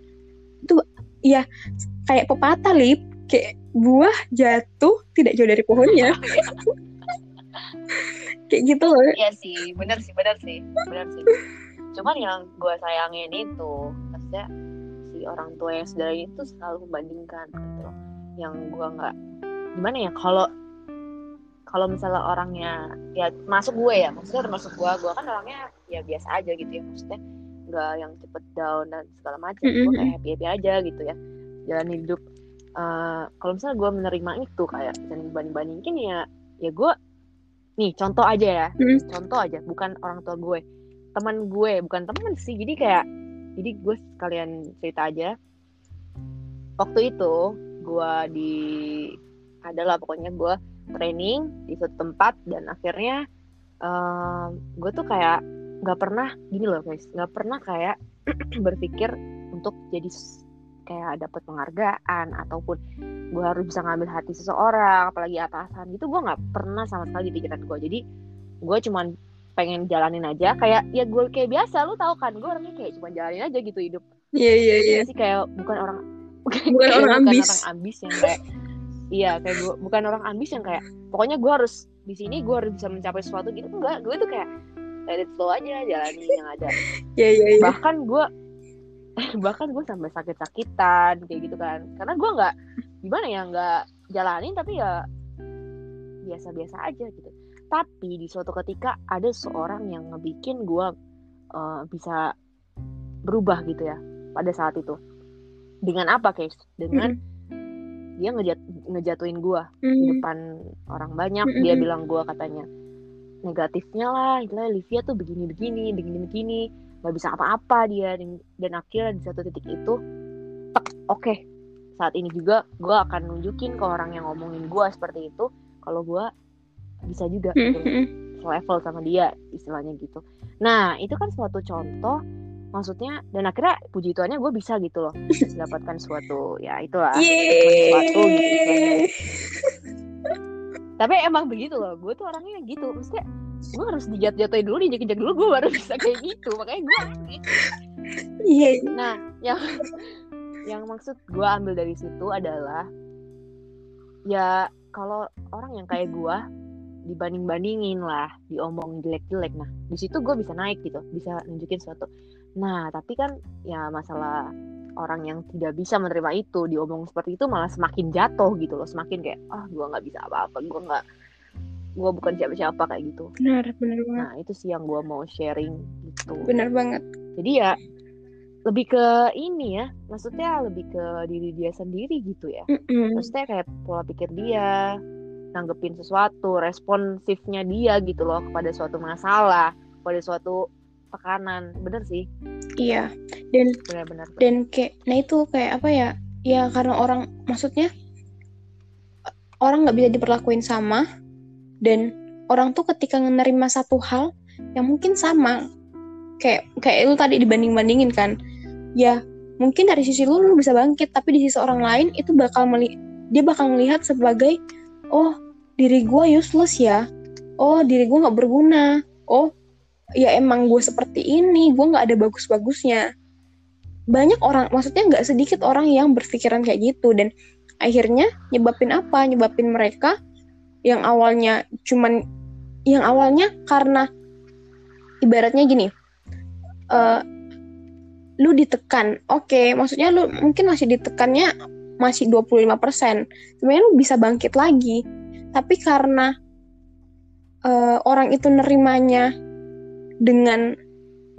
[SPEAKER 2] Itu ya kayak pepatah lip. Kayak buah jatuh tidak jauh dari pohonnya. <laughs> Kayak gitu loh.
[SPEAKER 1] Iya sih bener sih bener sih bener sih. Cuman yang gue sayangin itu maksudnya si orang tua yang saudara itu selalu membandingkan gitu loh. Yang gue nggak gimana ya kalau kalau misalnya orangnya ya masuk gue ya maksudnya termasuk gue gue kan orangnya ya biasa aja gitu ya maksudnya nggak yang cepet down dan segala macam mm -hmm. gue kayak happy happy aja gitu ya jalan hidup uh, kalau misalnya gue menerima itu kayak dan banding bandingin ya ya gue nih contoh aja ya hmm. contoh aja bukan orang tua gue teman gue bukan teman sih jadi kayak jadi gue sekalian cerita aja waktu itu gue di adalah pokoknya gue training di suatu tempat dan akhirnya uh, gue tuh kayak nggak pernah gini loh guys nggak pernah kayak <clears throat> berpikir untuk jadi kayak dapat penghargaan ataupun gue harus bisa ngambil hati seseorang apalagi atasan gitu gue nggak pernah sama sekali di pikiran gue jadi gue cuman pengen jalanin aja kayak ya gue kayak biasa lu tau kan gue orangnya kayak cuma jalanin aja gitu hidup
[SPEAKER 2] Iya iya iya.
[SPEAKER 1] sih kayak bukan orang
[SPEAKER 2] Bukan <laughs>
[SPEAKER 1] kayak
[SPEAKER 2] orang ambis.
[SPEAKER 1] orang ambis yang kayak iya kayak gue bukan orang ambis yang kayak pokoknya gue harus di sini gue harus bisa mencapai sesuatu gitu. Enggak gue tuh kayak let it flow aja jalanin yang ada.
[SPEAKER 2] Iya iya iya.
[SPEAKER 1] bahkan gue <laughs> bahkan gue sampai sakit-sakitan kayak gitu kan. Karena gue nggak gimana ya nggak jalanin tapi ya biasa-biasa aja gitu. Tapi di suatu ketika ada seorang yang ngebikin gue eh, bisa berubah gitu ya pada saat itu. Dengan apa guys dengan dia ngejat ngejatuhin gue di
[SPEAKER 2] Hmm.
[SPEAKER 1] depan orang banyak.
[SPEAKER 2] Mm-mm.
[SPEAKER 1] dia bilang gue katanya negatifnya lah itulah Livia tuh begini begini begini begini nggak bisa apa-apa dia. Dan, akhirnya di satu titik itu tek oke. Saat ini juga gue akan nunjukin ke orang yang ngomongin gue seperti itu kalau gue bisa juga
[SPEAKER 2] Hmm,
[SPEAKER 1] gitu.
[SPEAKER 2] hmm,
[SPEAKER 1] selevel sama dia istilahnya gitu. Nah itu kan suatu contoh maksudnya dan akhirnya puji Tuhannya gue bisa gitu loh <laughs> mendapatkan suatu ya itulah sesuatu gitu istilahnya
[SPEAKER 2] Yeay.
[SPEAKER 1] tapi emang begitu loh gue tuh orangnya gitu maksudnya gue harus dijat-jatuhin dulu dijek-jek dulu gue baru bisa kayak gitu makanya gue. <laughs>
[SPEAKER 2] Iya.
[SPEAKER 1] nah yang yang maksud gue ambil dari situ adalah ya kalau orang yang kayak gue dibanding-bandingin lah diomong jelek-jelek nah di situ gue bisa naik gitu bisa nunjukin sesuatu nah tapi kan ya masalah orang yang tidak bisa menerima itu diomong seperti itu malah semakin jatuh gitu loh semakin kayak ah gue nggak bisa apa-apa gue nggak gue bukan siapa-siapa kayak gitu
[SPEAKER 2] Benar, benar banget.
[SPEAKER 1] nah itu sih yang gue mau sharing gitu
[SPEAKER 2] Benar banget.
[SPEAKER 1] jadi ya lebih ke ini ya maksudnya lebih ke diri dia sendiri gitu ya
[SPEAKER 2] Mm-mm.
[SPEAKER 1] maksudnya kayak pola pikir dia nanggepin sesuatu responsifnya dia gitu loh kepada suatu masalah pada suatu tekanan. Bener sih.
[SPEAKER 2] Iya. Dan
[SPEAKER 1] benar-benar
[SPEAKER 2] dan kayak nah itu kayak apa ya? Ya karena orang maksudnya orang nggak bisa diperlakuin sama dan orang tuh ketika menerima satu hal yang mungkin sama. Kayak kayak lu tadi dibanding bandingin kan. Ya mungkin dari sisi lu lu bisa bangkit tapi di sisi orang lain itu bakal meli dia bakal melihat sebagai oh diri gue useless ya. Oh diri gue nggak berguna. Oh ya emang gue seperti ini gue nggak ada bagus-bagusnya. Banyak orang maksudnya nggak sedikit orang yang berpikiran kayak gitu dan akhirnya nyebabin apa? Nyebabin mereka yang awalnya cuman yang awalnya karena ibaratnya gini eh lu ditekan oke maksudnya lu mungkin masih ditekannya masih 25% sebenarnya lu bisa bangkit lagi. Tapi karena eh, orang itu nerimanya dengan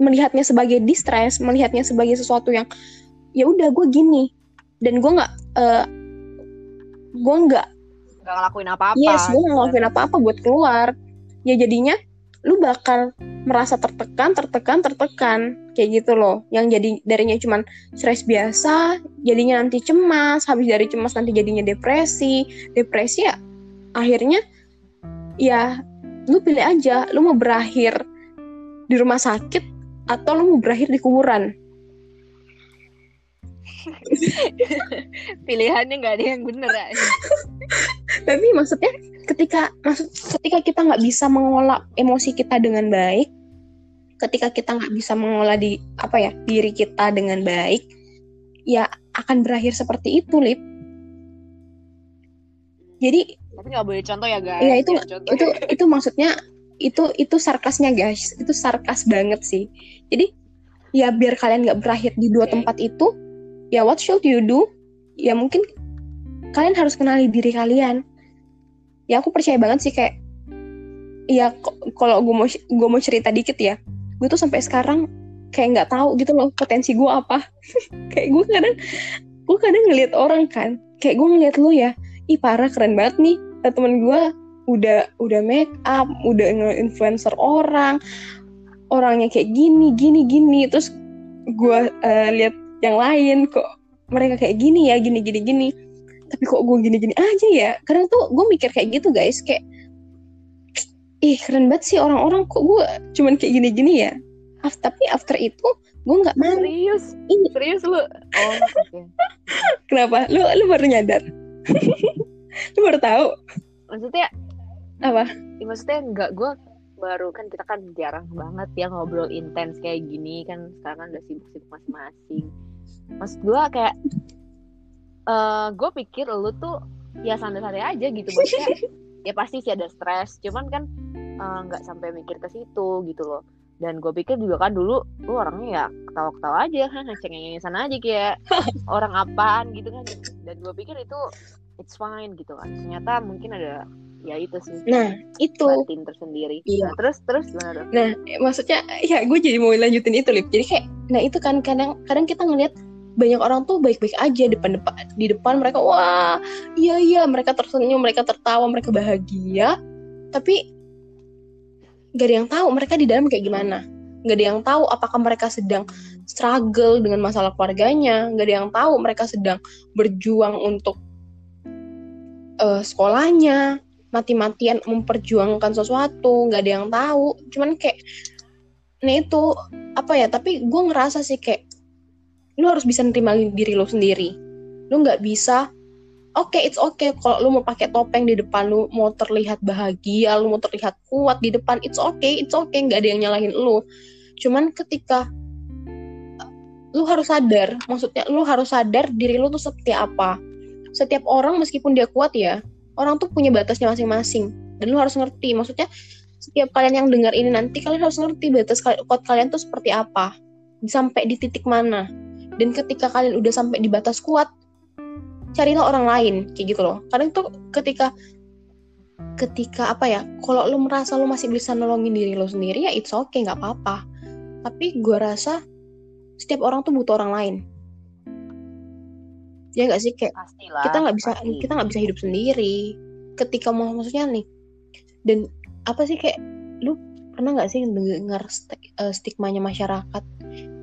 [SPEAKER 2] melihatnya sebagai distress, melihatnya sebagai sesuatu yang ya udah gue gini. Dan gue nggak eh, gue nggak
[SPEAKER 1] nggak ngelakuin apa-apa.
[SPEAKER 2] Yes gue nggak ngelakuin apa-apa buat keluar. Ya jadinya lu bakal merasa tertekan tertekan tertekan. Kayak gitu loh. Yang jadi darinya cuman stres biasa jadinya nanti cemas. Habis dari cemas nanti jadinya depresi. Depresi ya akhirnya ya lu pilih aja. Lu mau berakhir di rumah sakit atau lu mau berakhir di kuburan? <laughs>
[SPEAKER 1] Pilihannya nggak ada yang bener ya <laughs>
[SPEAKER 2] tapi maksudnya ketika maksud ketika kita nggak bisa mengolah emosi kita dengan baik ketika kita nggak bisa mengolah di apa ya diri kita dengan baik ya akan berakhir seperti itu lip. Jadi
[SPEAKER 1] tapi nggak boleh contoh ya guys.
[SPEAKER 2] Iya, itu-
[SPEAKER 1] contoh.
[SPEAKER 2] itu itu maksudnya itu itu sarkasnya guys. Itu sarkas banget sih. Jadi ya biar kalian nggak berakhir di dua tempat itu ya what should you do? Ya mungkin kalian harus kenali diri kalian. Ya aku percaya banget sih kayak ya kalau gue mau gue mau cerita dikit ya gue tuh sampai sekarang kayak nggak tahu gitu loh potensi gue apa. <laughs> Kayak gue kadang gue kadang ngeliat orang kan kayak gue ngeliat lu ya ih parah keren banget nih temen gue udah udah make up udah nge-influencer orang orangnya kayak gini gini gini. Terus gue eh, lihat yang lain kok mereka kayak gini ya gini gini gini. Tapi kok gue gini gini aja ya? Kadang tuh gue mikir kayak gitu guys. Kayak ih keren banget sih orang-orang kok gue cuman kayak gini gini ya? Af- tapi after itu gue nggak
[SPEAKER 1] serius?
[SPEAKER 2] Ini.
[SPEAKER 1] serius lu? Oh <laughs>
[SPEAKER 2] kenapa? Lu lu baru nyadar? <laughs> Lu baru tahu?
[SPEAKER 1] Maksudnya
[SPEAKER 2] apa?
[SPEAKER 1] Ya maksudnya nggak gue baru kan kita kan jarang banget ya ngobrol intens kayak gini kan sekarang kan udah sibuk-sibuk masing-masing. Maksud gue kayak uh, gue pikir lu tuh ya santai-santai aja gitu maksudnya ya pasti sih ada stres cuman kan nggak uh, sampai mikir ke situ gitu loh. Dan gue pikir juga kan dulu lu orangnya ya ketawa-ketawa aja kan cengengin sana aja kayak orang apaan gitu kan. Dan gue pikir itu it's fine gitu kan. Ternyata mungkin ada ya itu sih.
[SPEAKER 2] Nah itu.
[SPEAKER 1] Batin tersendiri. Iya. nah, terus terus
[SPEAKER 2] nah maksudnya ya gue jadi mau lanjutin itu lip. Jadi kayak nah itu kan kadang kadang kita ngeliat banyak orang tuh baik-baik aja depan depan di depan mereka. Wah iya iya mereka tersenyum mereka tertawa mereka bahagia. Tapi gak ada yang tahu mereka di dalam kayak gimana. Gak ada yang tahu apakah mereka sedang struggle dengan masalah keluarganya. Gak ada yang tahu mereka sedang berjuang untuk uh, sekolahnya mati-matian memperjuangkan sesuatu gak ada yang tahu. Cuman kayak nah itu apa ya tapi gue ngerasa sih kayak lu harus bisa nerima diri lu sendiri. Lu nggak bisa oke okay, it's okay kalau lu mau pakai topeng di depan lu mau terlihat bahagia lu mau terlihat kuat di depan it's okay it's okay nggak ada yang nyalahin lu. Cuman ketika lu harus sadar maksudnya lu harus sadar diri lu tuh seperti apa. Setiap orang meskipun dia kuat ya orang tuh punya batasnya masing-masing. Dan lu harus ngerti maksudnya setiap kalian yang dengar ini nanti kalian harus ngerti batas kuat kalian tuh seperti apa. Sampai di titik mana. Dan ketika kalian udah sampai di batas kuat carilah orang lain kayak gitu loh. Kadang tuh ketika ketika apa ya kalau lo merasa lo masih bisa nolongin diri lo sendiri ya it's okay nggak apa-apa. Tapi gue rasa setiap orang tuh butuh orang lain ya nggak sih kayak Pastilah, kita nggak bisa pasti. kita nggak bisa hidup sendiri. Ketika mau maksudnya nih dan apa sih kayak lu pernah nggak sih dengar uh, stigmanya masyarakat?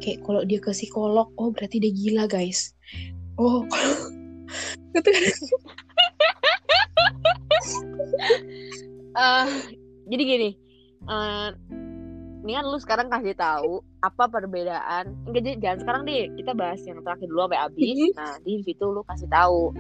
[SPEAKER 2] Kayak kalau dia ke psikolog oh berarti dia gila guys. Oh <laughs> itu
[SPEAKER 1] uh, jadi gini uh, kan lu sekarang kasih tahu apa perbedaan. Enggak jangan sekarang deh kita bahas yang terakhir dulu sampai habis. Mm-hmm. nah di situ lu kasih tahu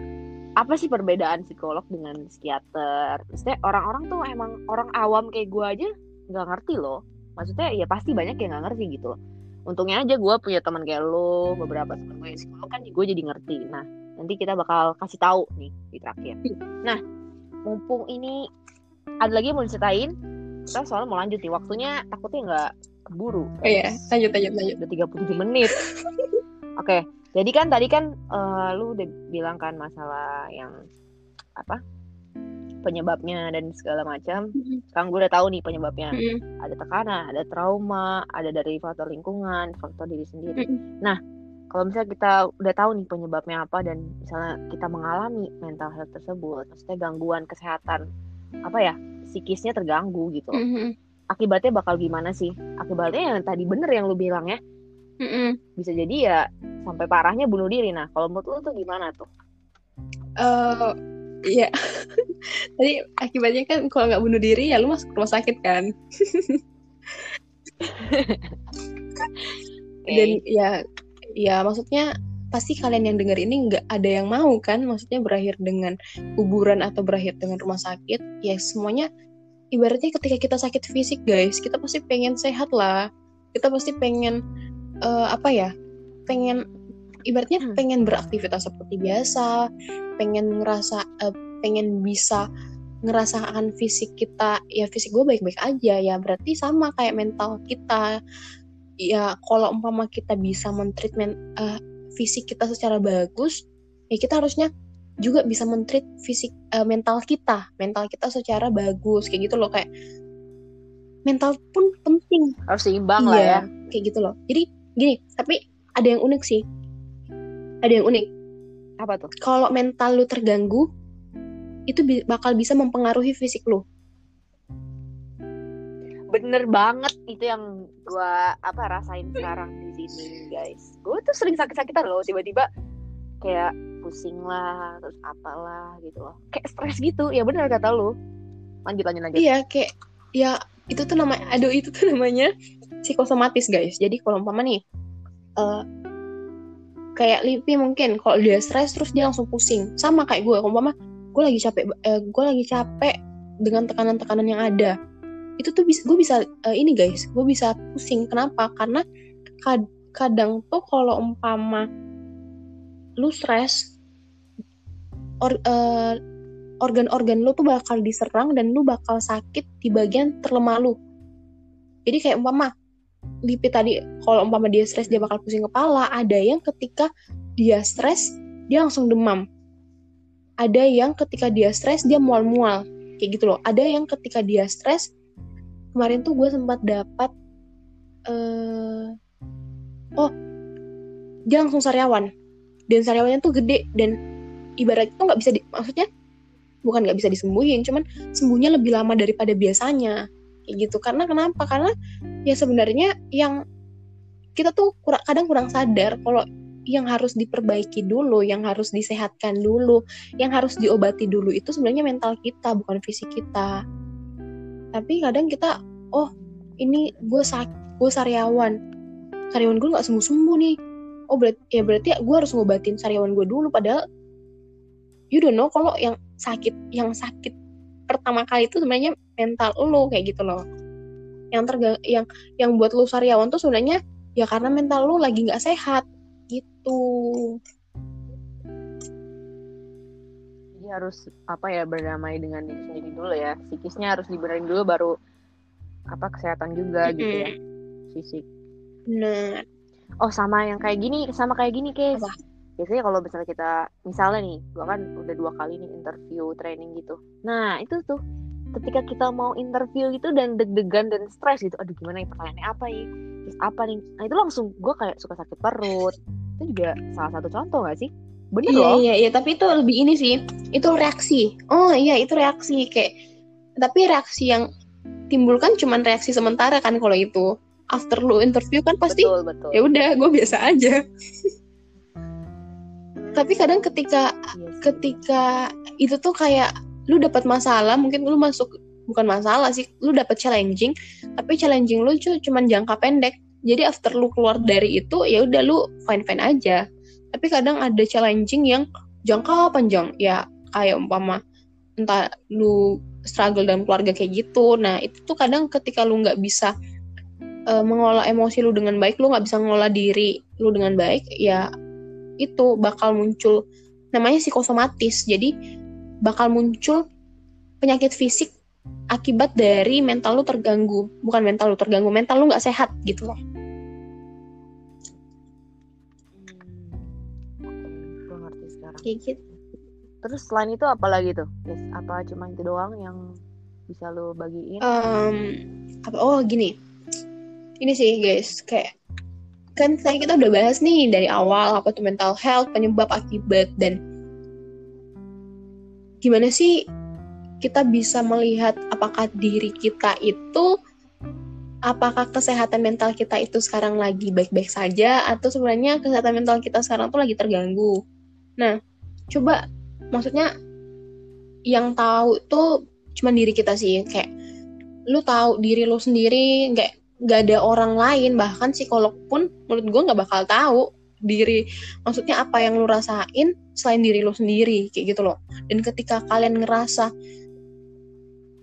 [SPEAKER 1] apa sih perbedaan psikolog dengan psikiater. Maksudnya orang-orang tuh emang orang awam kayak gue aja nggak ngerti loh. Maksudnya ya pasti banyak yang nggak ngerti gitu loh. Untungnya aja gue punya teman kayak lo beberapa teman gue yang psikolog kan gue jadi ngerti. Nah nanti kita bakal kasih tahu nih di terakhir. Nah mumpung ini ada lagi yang mau diceritain kita soalnya mau lanjut nih waktunya takutnya nggak keburu
[SPEAKER 2] oh, iya lanjut lanjut lanjut
[SPEAKER 1] udah 37 menit oke okay. jadi kan tadi kan uh, lu udah bilang kan masalah yang apa penyebabnya dan segala macam. Mm-hmm. Sekarang gue udah tahu nih penyebabnya. Mm-hmm. Ada tekanan, ada trauma, ada dari faktor lingkungan, faktor diri sendiri. Mm-hmm. Nah, kalau misalnya kita udah tahu nih penyebabnya apa dan misalnya kita mengalami mental health tersebut, maksudnya gangguan kesehatan apa ya psikisnya terganggu gitu. Mm-hmm. Akibatnya bakal gimana sih? Akibatnya yang tadi bener yang lu bilang ya. Mm-hmm. Bisa jadi ya sampai parahnya bunuh diri. Nah, kalau menurut lu tuh gimana tuh?
[SPEAKER 2] Uh, Iya. <laughs> Tadi akibatnya kan kalau nggak bunuh diri ya lu masuk rumah sakit kan. okay. <laughs> Dan ya ya maksudnya pasti kalian yang dengar ini nggak ada yang mau kan? Maksudnya berakhir dengan kuburan atau berakhir dengan rumah sakit ya semuanya ibaratnya ketika kita sakit fisik guys kita pasti pengen sehat lah. Kita pasti pengen uh, apa ya pengen ibaratnya hmm. pengen beraktivitas seperti biasa pengen ngerasa uh, pengen bisa ngerasakan fisik kita ya fisik gue baik-baik aja ya berarti sama kayak mental kita. Ya kalau umpama kita bisa mentreatment uh, fisik kita secara bagus ya kita harusnya juga bisa mentreat fisik uh, mental kita. Mental kita secara bagus kayak gitu loh kayak mental pun penting.
[SPEAKER 1] Harus seimbang iya, lah ya.
[SPEAKER 2] kayak gitu loh. Jadi gini tapi ada yang unik sih. Ada yang unik.
[SPEAKER 1] Apa tuh?
[SPEAKER 2] Kalau mental lu terganggu itu bi bakal bisa mempengaruhi fisik lu.
[SPEAKER 1] Bener banget itu yang gue apa rasain sekarang. di sini guys. Gue tuh sering sakit-sakitan loh tiba-tiba kayak pusing lah terus apalah gitu loh. Kayak stres gitu ya bener kata lu. Lanjut lanjut lanjut.
[SPEAKER 2] Iya kayak ya itu tuh namanya aduh itu tuh namanya psikosomatis guys. Jadi kalau umpama nih uh, kayak Lipi mungkin kalau dia stres terus dia langsung pusing. Sama kayak gue umpama gue lagi capek eh, gue lagi capek dengan tekanan-tekanan yang ada. Itu tuh bisa gue bisa uh, ini guys gue bisa pusing. Kenapa? Karena kad kadang tuh kalau umpama lu stres or, uh, organ-organ lu tuh bakal diserang dan lu bakal sakit di bagian terlemah lu. Jadi kayak umpama Lipit tadi kalau umpama dia stres dia bakal pusing kepala ada yang ketika dia stres dia langsung demam. Ada yang ketika dia stres dia mual-mual. Kayak gitu loh. Ada yang ketika dia stres kemarin tuh gue sempat dapat uh, oh dia langsung sariawan. Dan sariawannya tuh gede dan ibarat itu nggak bisa di, maksudnya bukan nggak bisa disembuhin cuman sembuhnya lebih lama daripada biasanya. Kayak gitu. Karena kenapa? Karena ya sebenarnya yang kita tuh kurang, kadang kurang sadar kalau yang harus diperbaiki dulu, yang harus disehatkan dulu, yang harus diobati dulu itu sebenarnya mental kita bukan fisik kita. Tapi kadang kita, oh ini gue sak, gue sariawan, sariawan gue nggak sembuh sembuh nih. Oh berarti ya berarti ya gue harus ngobatin sariawan gue dulu. Padahal you don't know kalau yang sakit, yang sakit pertama kali itu sebenarnya mental lo kayak gitu loh yang tergang yang yang buat lu sariawan tuh sebenarnya ya karena mental lu lagi nggak sehat gitu
[SPEAKER 1] jadi harus apa ya berdamai dengan diri sendiri dulu ya psikisnya harus dibenerin dulu baru apa kesehatan juga mm -hmm. gitu ya fisik
[SPEAKER 2] benar
[SPEAKER 1] oh sama yang kayak gini sama kayak gini guys biasanya kalau misalnya kita misalnya nih gua kan udah dua kali nih interview training gitu. Nah itu tuh ketika kita mau interview gitu dan deg-degan dan stres gitu aduh gimana ya pertanyaannya apa ya? Terus apa nih? Nah itu langsung gue kayak suka sakit perut. Itu juga salah satu contoh gak sih? Bener
[SPEAKER 2] iya,
[SPEAKER 1] loh.
[SPEAKER 2] iya iya tapi itu lebih ini sih itu reaksi. Oh iya itu reaksi kayak tapi reaksi yang timbul kan cuma reaksi sementara kan kalau itu after lu interview kan pasti ya udah gue biasa aja. Tapi kadang ketika yes. Iya ketika itu tuh kayak lu dapat masalah mungkin lu masuk bukan masalah sih lu dapat challenging tapi challenging lu cuma jangka pendek. Jadi after lu keluar dari itu ya udah lu fine fine aja. Tapi kadang ada challenging yang jangka panjang ya kayak umpama entah lu struggle dalam keluarga kayak gitu. Nah itu tuh kadang ketika lu nggak bisa uh, mengolah emosi lu dengan baik lu nggak bisa mengolah diri lu dengan baik ya itu bakal muncul namanya psikosomatis. Jadi bakal muncul penyakit fisik akibat dari mental lu terganggu. Bukan mental lu terganggu mental lu nggak sehat gitu loh.
[SPEAKER 1] Ngerti sekarang.
[SPEAKER 2] Kayak gitu.
[SPEAKER 1] Terus selain itu apa lagi tuh? Yes, apa cuma itu doang yang bisa lu bagiin?
[SPEAKER 2] Um, apa oh gini ini sih guys kayak kan tadi kita udah bahas nih dari awal apa tuh mental health penyebab akibat dan gimana sih kita bisa melihat apakah diri kita itu apakah kesehatan mental kita itu sekarang lagi baik-baik saja atau sebenarnya kesehatan mental kita sekarang tuh lagi terganggu. Nah, coba maksudnya yang tahu tuh cuma diri kita sih kayak lu tahu diri lu sendiri nggak nggak ada orang lain bahkan psikolog pun menurut gue nggak bakal tahu diri maksudnya apa yang lu rasain selain diri lu sendiri kayak gitu loh. Dan ketika kalian ngerasa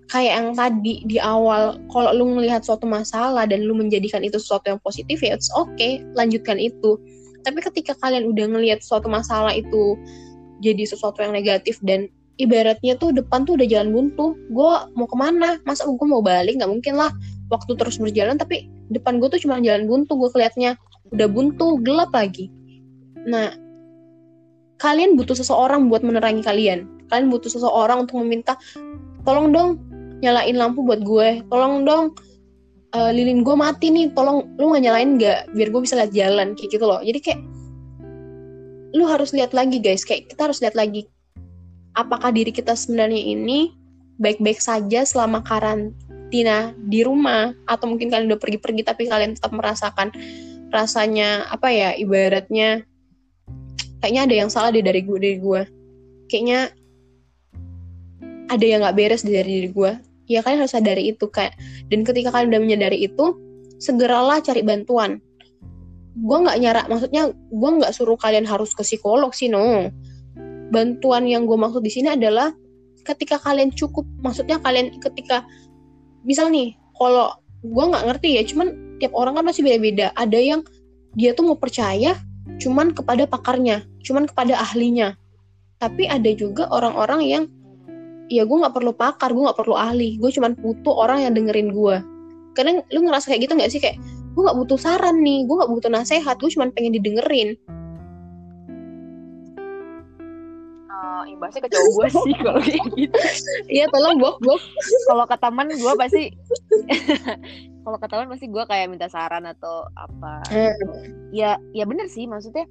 [SPEAKER 2] kayak yang tadi di awal kalau lu melihat suatu masalah dan lu menjadikan itu sesuatu yang positif ya it's okay lanjutkan itu. Tapi ketika kalian udah ngelihat suatu masalah itu jadi sesuatu yang negatif dan ibaratnya tuh depan tuh udah jalan buntu gue mau ke mana? Masa gue mau balik? Nggak mungkin lah waktu terus berjalan tapi depan gue tuh cuma jalan buntu gue kelihatnya udah buntu gelap lagi. Nah kalian butuh seseorang buat menerangi kalian. Kalian butuh seseorang untuk meminta tolong dong nyalain lampu buat gue. Tolong dong uh, lilin gue mati nih. Tolong lu nggak nyalain nggak? Biar gue bisa lihat jalan kayak gitu loh. Jadi kayak lu harus lihat lagi guys. Kayak kita harus lihat lagi apakah diri kita sebenarnya ini baik-baik saja selama karantina di rumah atau mungkin kalian udah pergi-pergi tapi kalian tetap merasakan rasanya apa ya ibaratnya kayaknya ada yang salah deh dari gue dari gue kayaknya ada yang nggak beres dari diri gue ya kalian harus sadari itu kayak dan ketika kalian udah menyadari itu segeralah cari bantuan. Gue nggak nyarak maksudnya gue nggak suruh kalian harus ke psikolog sih no. Bantuan yang gue maksud di sini adalah ketika kalian cukup maksudnya kalian ketika misal nih kalau gue nggak ngerti ya cuman tiap orang kan masih beda-beda. Ada yang dia tuh mau percaya cuman kepada pakarnya cuman kepada ahlinya. Tapi ada juga orang-orang yang ya gue nggak perlu pakar gue nggak perlu ahli gue cuman butuh orang yang dengerin gue kadang lu ngerasa kayak gitu nggak sih? Kayak gue nggak butuh saran nih gue nggak butuh nasehat gue cuman pengen didengerin
[SPEAKER 1] uh, imbasnya ke cowok gue sih kalau kayak gitu.
[SPEAKER 2] Iya tolong bok bok.
[SPEAKER 1] Kalau ke teman gue pasti <laughs> kalau ke teman pasti gue kayak minta saran atau apa.
[SPEAKER 2] Hmm.
[SPEAKER 1] ya ya bener sih maksudnya.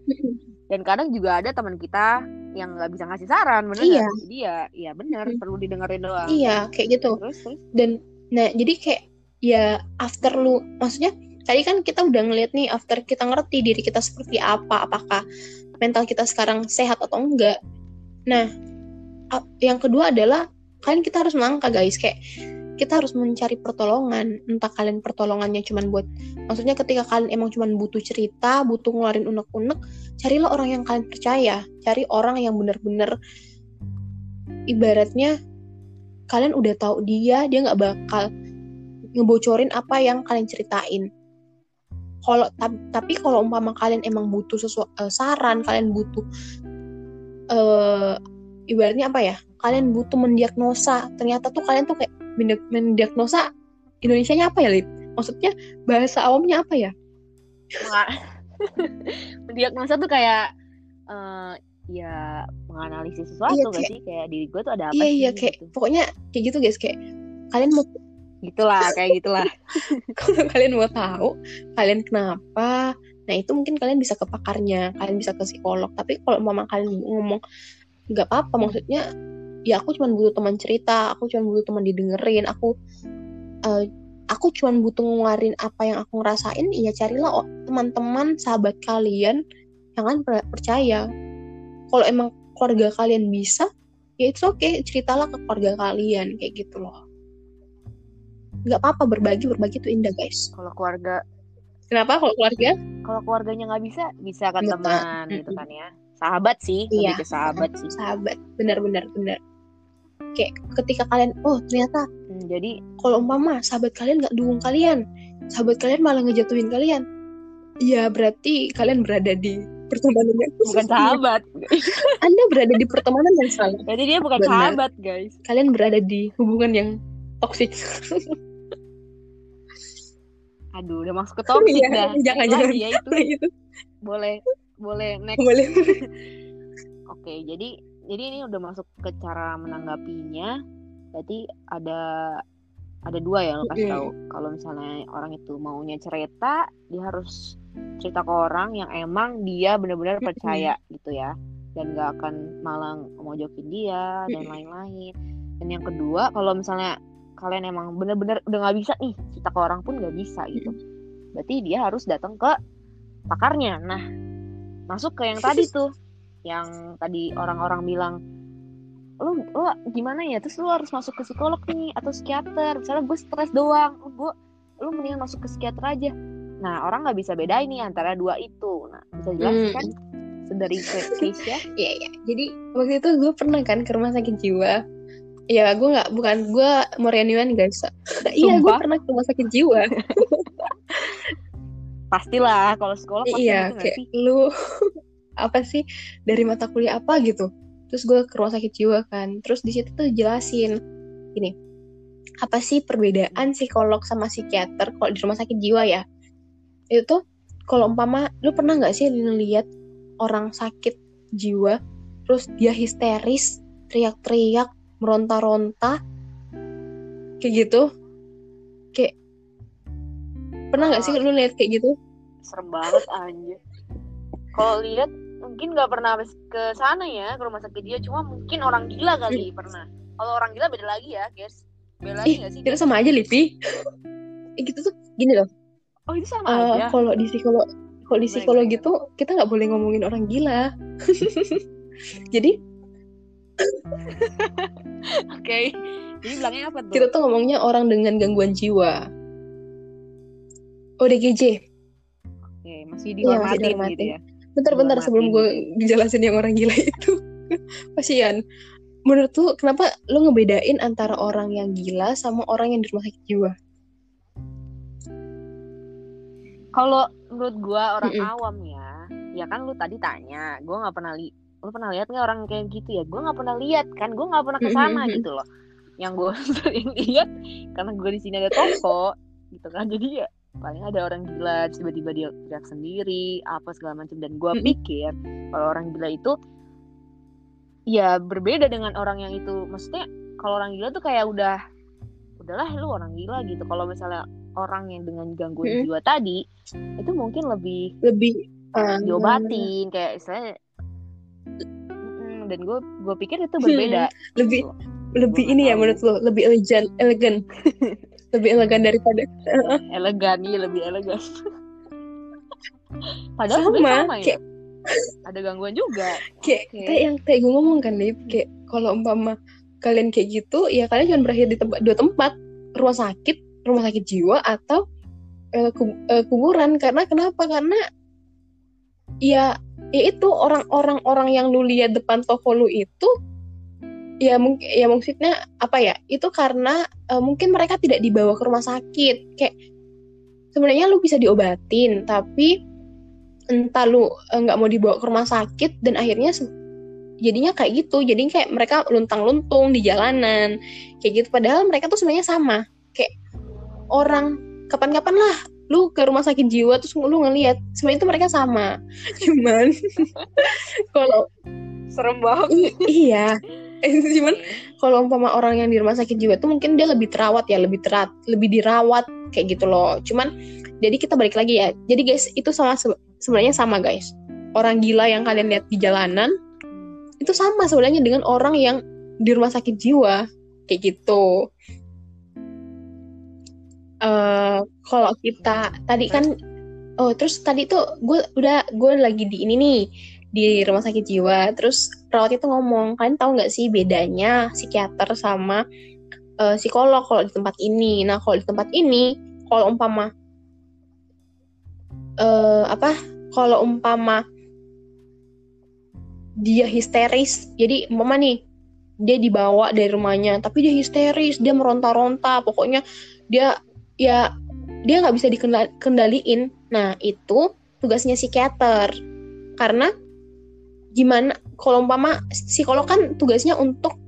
[SPEAKER 1] Dan kadang juga ada teman kita yang nggak bisa ngasih saran bener
[SPEAKER 2] Iya.
[SPEAKER 1] nggak? jadi ya ya bener
[SPEAKER 2] Hmm.
[SPEAKER 1] perlu didengerin doang.
[SPEAKER 2] Iya kayak gitu.
[SPEAKER 1] Terus terus?
[SPEAKER 2] Dan nah jadi kayak ya after lu maksudnya tadi kan kita udah ngeliat nih after kita ngerti diri kita seperti apa apakah mental kita sekarang sehat atau enggak nah yang kedua adalah kalian kita harus melangkah guys. Kayak kita harus mencari pertolongan. Entah kalian pertolongannya cuman buat maksudnya ketika kalian emang cuman butuh cerita butuh ngeluarin unek-unek carilah orang yang kalian percaya. Cari orang yang bener-bener ibaratnya kalian udah tahu dia dia nggak bakal ngebocorin apa yang kalian ceritain. Kalau ta- tapi kalau umpama kalian emang butuh sesuatu saran kalian butuh eh ibaratnya apa ya? Kalian butuh mendiagnosa. Ternyata tuh kalian tuh kayak mendiagnosa Indonesia-nya apa ya Lip? maksudnya bahasa awamnya apa ya? <laughs>
[SPEAKER 1] Mendiagnosa tuh kayak eh, ya menganalisis sesuatu
[SPEAKER 2] Iya,
[SPEAKER 1] gak
[SPEAKER 2] kayak-
[SPEAKER 1] sih? Kayak diri gue tuh ada apa
[SPEAKER 2] iya
[SPEAKER 1] sih
[SPEAKER 2] iya kayak
[SPEAKER 1] gitu.
[SPEAKER 2] pokoknya kayak gitu guys. Kayak kalian mau
[SPEAKER 1] gitulah kayak gitulah. <laughs>
[SPEAKER 2] Kalau kalian mau tahu kalian kenapa nah itu mungkin kalian bisa ke pakarnya kalian bisa ke psikolog. Tapi kalau mama kalian ngomong nggak apa-apa maksudnya ya aku cuma butuh teman cerita aku cuma butuh teman didengerin aku eh, aku cuma butuh ngeluarin apa yang aku ngerasain ya carilah o- teman-teman sahabat kalian yang kan per- percaya. Kalau emang keluarga kalian bisa ya itu oke ceritalah ke keluarga kalian kayak gitu loh. Nggak apa-apa berbagi berbagi itu indah guys.
[SPEAKER 1] Kalau keluarga
[SPEAKER 2] Kenapa kalau keluarga?
[SPEAKER 1] kalau keluarganya nggak bisa bisa kan
[SPEAKER 2] Betul.
[SPEAKER 1] teman gitu kan ya sahabat sih
[SPEAKER 2] Iya.
[SPEAKER 1] lebih ke sahabat sih
[SPEAKER 2] Sahabat, benar-benar benar. Kayak ketika kalian, oh ternyata
[SPEAKER 1] Hmm, jadi
[SPEAKER 2] kalau umpama sahabat kalian nggak dukung kalian, sahabat kalian malah ngejatuhin kalian, ya berarti kalian berada di pertemanan yang
[SPEAKER 1] bukan sahabat <laughs>
[SPEAKER 2] Anda berada di pertemanan yang salah.
[SPEAKER 1] jadi dia bukan
[SPEAKER 2] Benar.
[SPEAKER 1] sahabat guys
[SPEAKER 2] Kalian berada di hubungan yang toksik. <laughs>
[SPEAKER 1] aduh udah masuk ke topik
[SPEAKER 2] Iya,
[SPEAKER 1] dah <laughs>
[SPEAKER 2] jangan,
[SPEAKER 1] Lagi
[SPEAKER 2] jangan.
[SPEAKER 1] ya itu <laughs>
[SPEAKER 2] gitu.
[SPEAKER 1] boleh boleh next
[SPEAKER 2] Boleh. <laughs>
[SPEAKER 1] Oke, jadi jadi ini udah masuk ke cara menanggapinya. Berarti ada ada dua ya lo kasih
[SPEAKER 2] Mm.
[SPEAKER 1] tahu. Kalau misalnya orang itu maunya cerita, dia harus cerita ke orang yang emang dia benar-benar percaya gitu ya, dan gak akan malah mojokin dia dan lain-lain. Dan yang kedua, kalau misalnya kalian emang benar-benar udah nggak bisa nih cerita ke orang pun nggak bisa gitu, berarti dia harus datang ke pakarnya. Nah, masuk ke yang tadi tuh yang tadi orang-orang bilang lu lu gimana ya? Terus lu harus masuk ke psikolog nih atau psikiater. Misalnya gue stres doang lu gue lu mendingan masuk ke psikiater aja. Nah orang nggak bisa bedain nih antara dua itu. Nah bisa jelaskan dari case ya
[SPEAKER 2] Iya iya. Jadi waktu itu gue pernah kan ke rumah sakit jiwa. Ya gue nggak bukan gue Morianiwan guys. <laughs> Iya gue pernah ke rumah sakit jiwa. <laughs>
[SPEAKER 1] pastilah kalau psikolog pasti
[SPEAKER 2] iya
[SPEAKER 1] gitu
[SPEAKER 2] kayak
[SPEAKER 1] sih
[SPEAKER 2] lu <laughs> apa sih dari mata kuliah apa gitu. Terus gue ke rumah sakit jiwa kan. Terus di situ tuh jelasin ini apa sih perbedaan psikolog sama psikiater kalau di rumah sakit jiwa ya? Itu tuh kalau umpama lu pernah nggak sih ngeliat orang sakit jiwa terus dia histeris teriak-teriak meronta-ronta kayak gitu. Kayak pernah nggak sih lu lihat kayak gitu?
[SPEAKER 1] Serem banget anjir. Kalau lihat mungkin nggak pernah ke sana ya ke rumah sakit dia. Cuma mungkin orang gila kali pernah. Kalau orang gila beda lagi ya guys beda lagi nggak sih
[SPEAKER 2] itu sama aja Lipi. Eh, gitu tuh gini loh.
[SPEAKER 1] Oh itu sama
[SPEAKER 2] eh,
[SPEAKER 1] aja?
[SPEAKER 2] kalau di psikolog kalau di psikologi tuh kita nggak boleh ngomongin orang gila. <laughs> Jadi
[SPEAKER 1] oke. Jadi bilangnya apa tuh?
[SPEAKER 2] Kita tuh ngomongnya orang dengan gangguan jiwa. ODGJ
[SPEAKER 1] Oke, masih
[SPEAKER 2] Iya,
[SPEAKER 1] dihormatin,
[SPEAKER 2] masih
[SPEAKER 1] gitu ya.
[SPEAKER 2] Bentar-bentar sebelum gue dijelasin yang orang gila itu. <laughs> Kasihan. Menurut lu kenapa lu ngebedain antara orang yang gila sama orang yang di rumah sakit jiwa?
[SPEAKER 1] Kalau menurut gua orang
[SPEAKER 2] Mm-mm.
[SPEAKER 1] awam ya ya kan lu tadi tanya gua nggak pernah li lu pernah lihat nggak orang kayak gitu ya? Gua nggak pernah lihat kan? Gua nggak pernah ke sana
[SPEAKER 2] Mm-mm.
[SPEAKER 1] gitu loh. Yang gua <laughs> sering lihat karena gua di sini ada toko gitu kan? Jadi ya paling ada orang gila tiba-tiba dia teriak sendiri apa segala macam. Dan
[SPEAKER 2] Mm-mm.
[SPEAKER 1] pikir kalau orang gila itu ya berbeda dengan orang yang itu. Maksudnya kalau orang gila tuh kayak udah udahlah lu orang gila gitu. Kalau misalnya orang yang dengan gangguan
[SPEAKER 2] Mm-mm.
[SPEAKER 1] jiwa tadi itu mungkin lebih
[SPEAKER 2] lebih uh,
[SPEAKER 1] diobatin. Kayak istilahnya dan gue gue pikir itu <laughs> berbeda.
[SPEAKER 2] Lebih
[SPEAKER 1] gitu.
[SPEAKER 2] lebih
[SPEAKER 1] Gua
[SPEAKER 2] ini ya
[SPEAKER 1] tahu.
[SPEAKER 2] menurut lo lebih elegan elegan <laughs> lebih elegan daripada
[SPEAKER 1] elegan iya lebih elegan. <laughs> Padahal
[SPEAKER 2] Sama,
[SPEAKER 1] sama ya.
[SPEAKER 2] kayak-
[SPEAKER 1] ada gangguan juga.
[SPEAKER 2] Kayak
[SPEAKER 1] Oke.
[SPEAKER 2] kayak yang kayak gue ngomong kan Lip kayak kalau umpama kalian kayak gitu ya kalian cuma berakhir di tempat dua tempat. Rumah sakit rumah sakit jiwa atau eh, kuburan. Karena kenapa? Karena ya ya itu orang-orang orang yang lu lihat depan toko lu itu ya mungkin ya maksudnya apa ya? Itu karena eh, mungkin mereka tidak dibawa ke rumah sakit. Kayak sebenarnya lu bisa diobatin tapi entah lu eh, nggak mau dibawa ke rumah sakit dan akhirnya jadinya kayak gitu. Jadi kayak mereka luntang-luntung di jalanan kayak gitu. Padahal mereka tuh sebenarnya sama. Kayak orang kapan-kapan lah lu ke rumah sakit jiwa terus lu ngelihat sebenarnya itu mereka sama. <laughs> Cuman kalau
[SPEAKER 1] serem banget.
[SPEAKER 2] I- <laughs> iya. Cuman kalau umpama orang yang di rumah sakit jiwa tuh mungkin dia lebih terawat ya lebih terat lebih dirawat kayak gitu loh. Cuman jadi kita balik lagi ya. Jadi guys itu sama se- sebenarnya sama guys. Orang gila yang kalian lihat di jalanan itu sama sebenarnya dengan orang yang di rumah sakit jiwa kayak gitu eh kalau kita tadi kan oh terus tadi tuh gue udah gue lagi di ini nih di rumah sakit jiwa. Terus perawat itu ngomong kalian tahu nggak sih bedanya psikiater sama eh, psikolog kalau di tempat ini? Nah kalau di tempat ini kalau umpama eh apa kalau umpama dia histeris jadi umpama nih dia dibawa dari rumahnya tapi dia histeris dia meronta-ronta pokoknya dia ya dia nggak bisa dikendaliin nah itu tugasnya psikiater karena gimana kalau umpama psikolog kan tugasnya untuk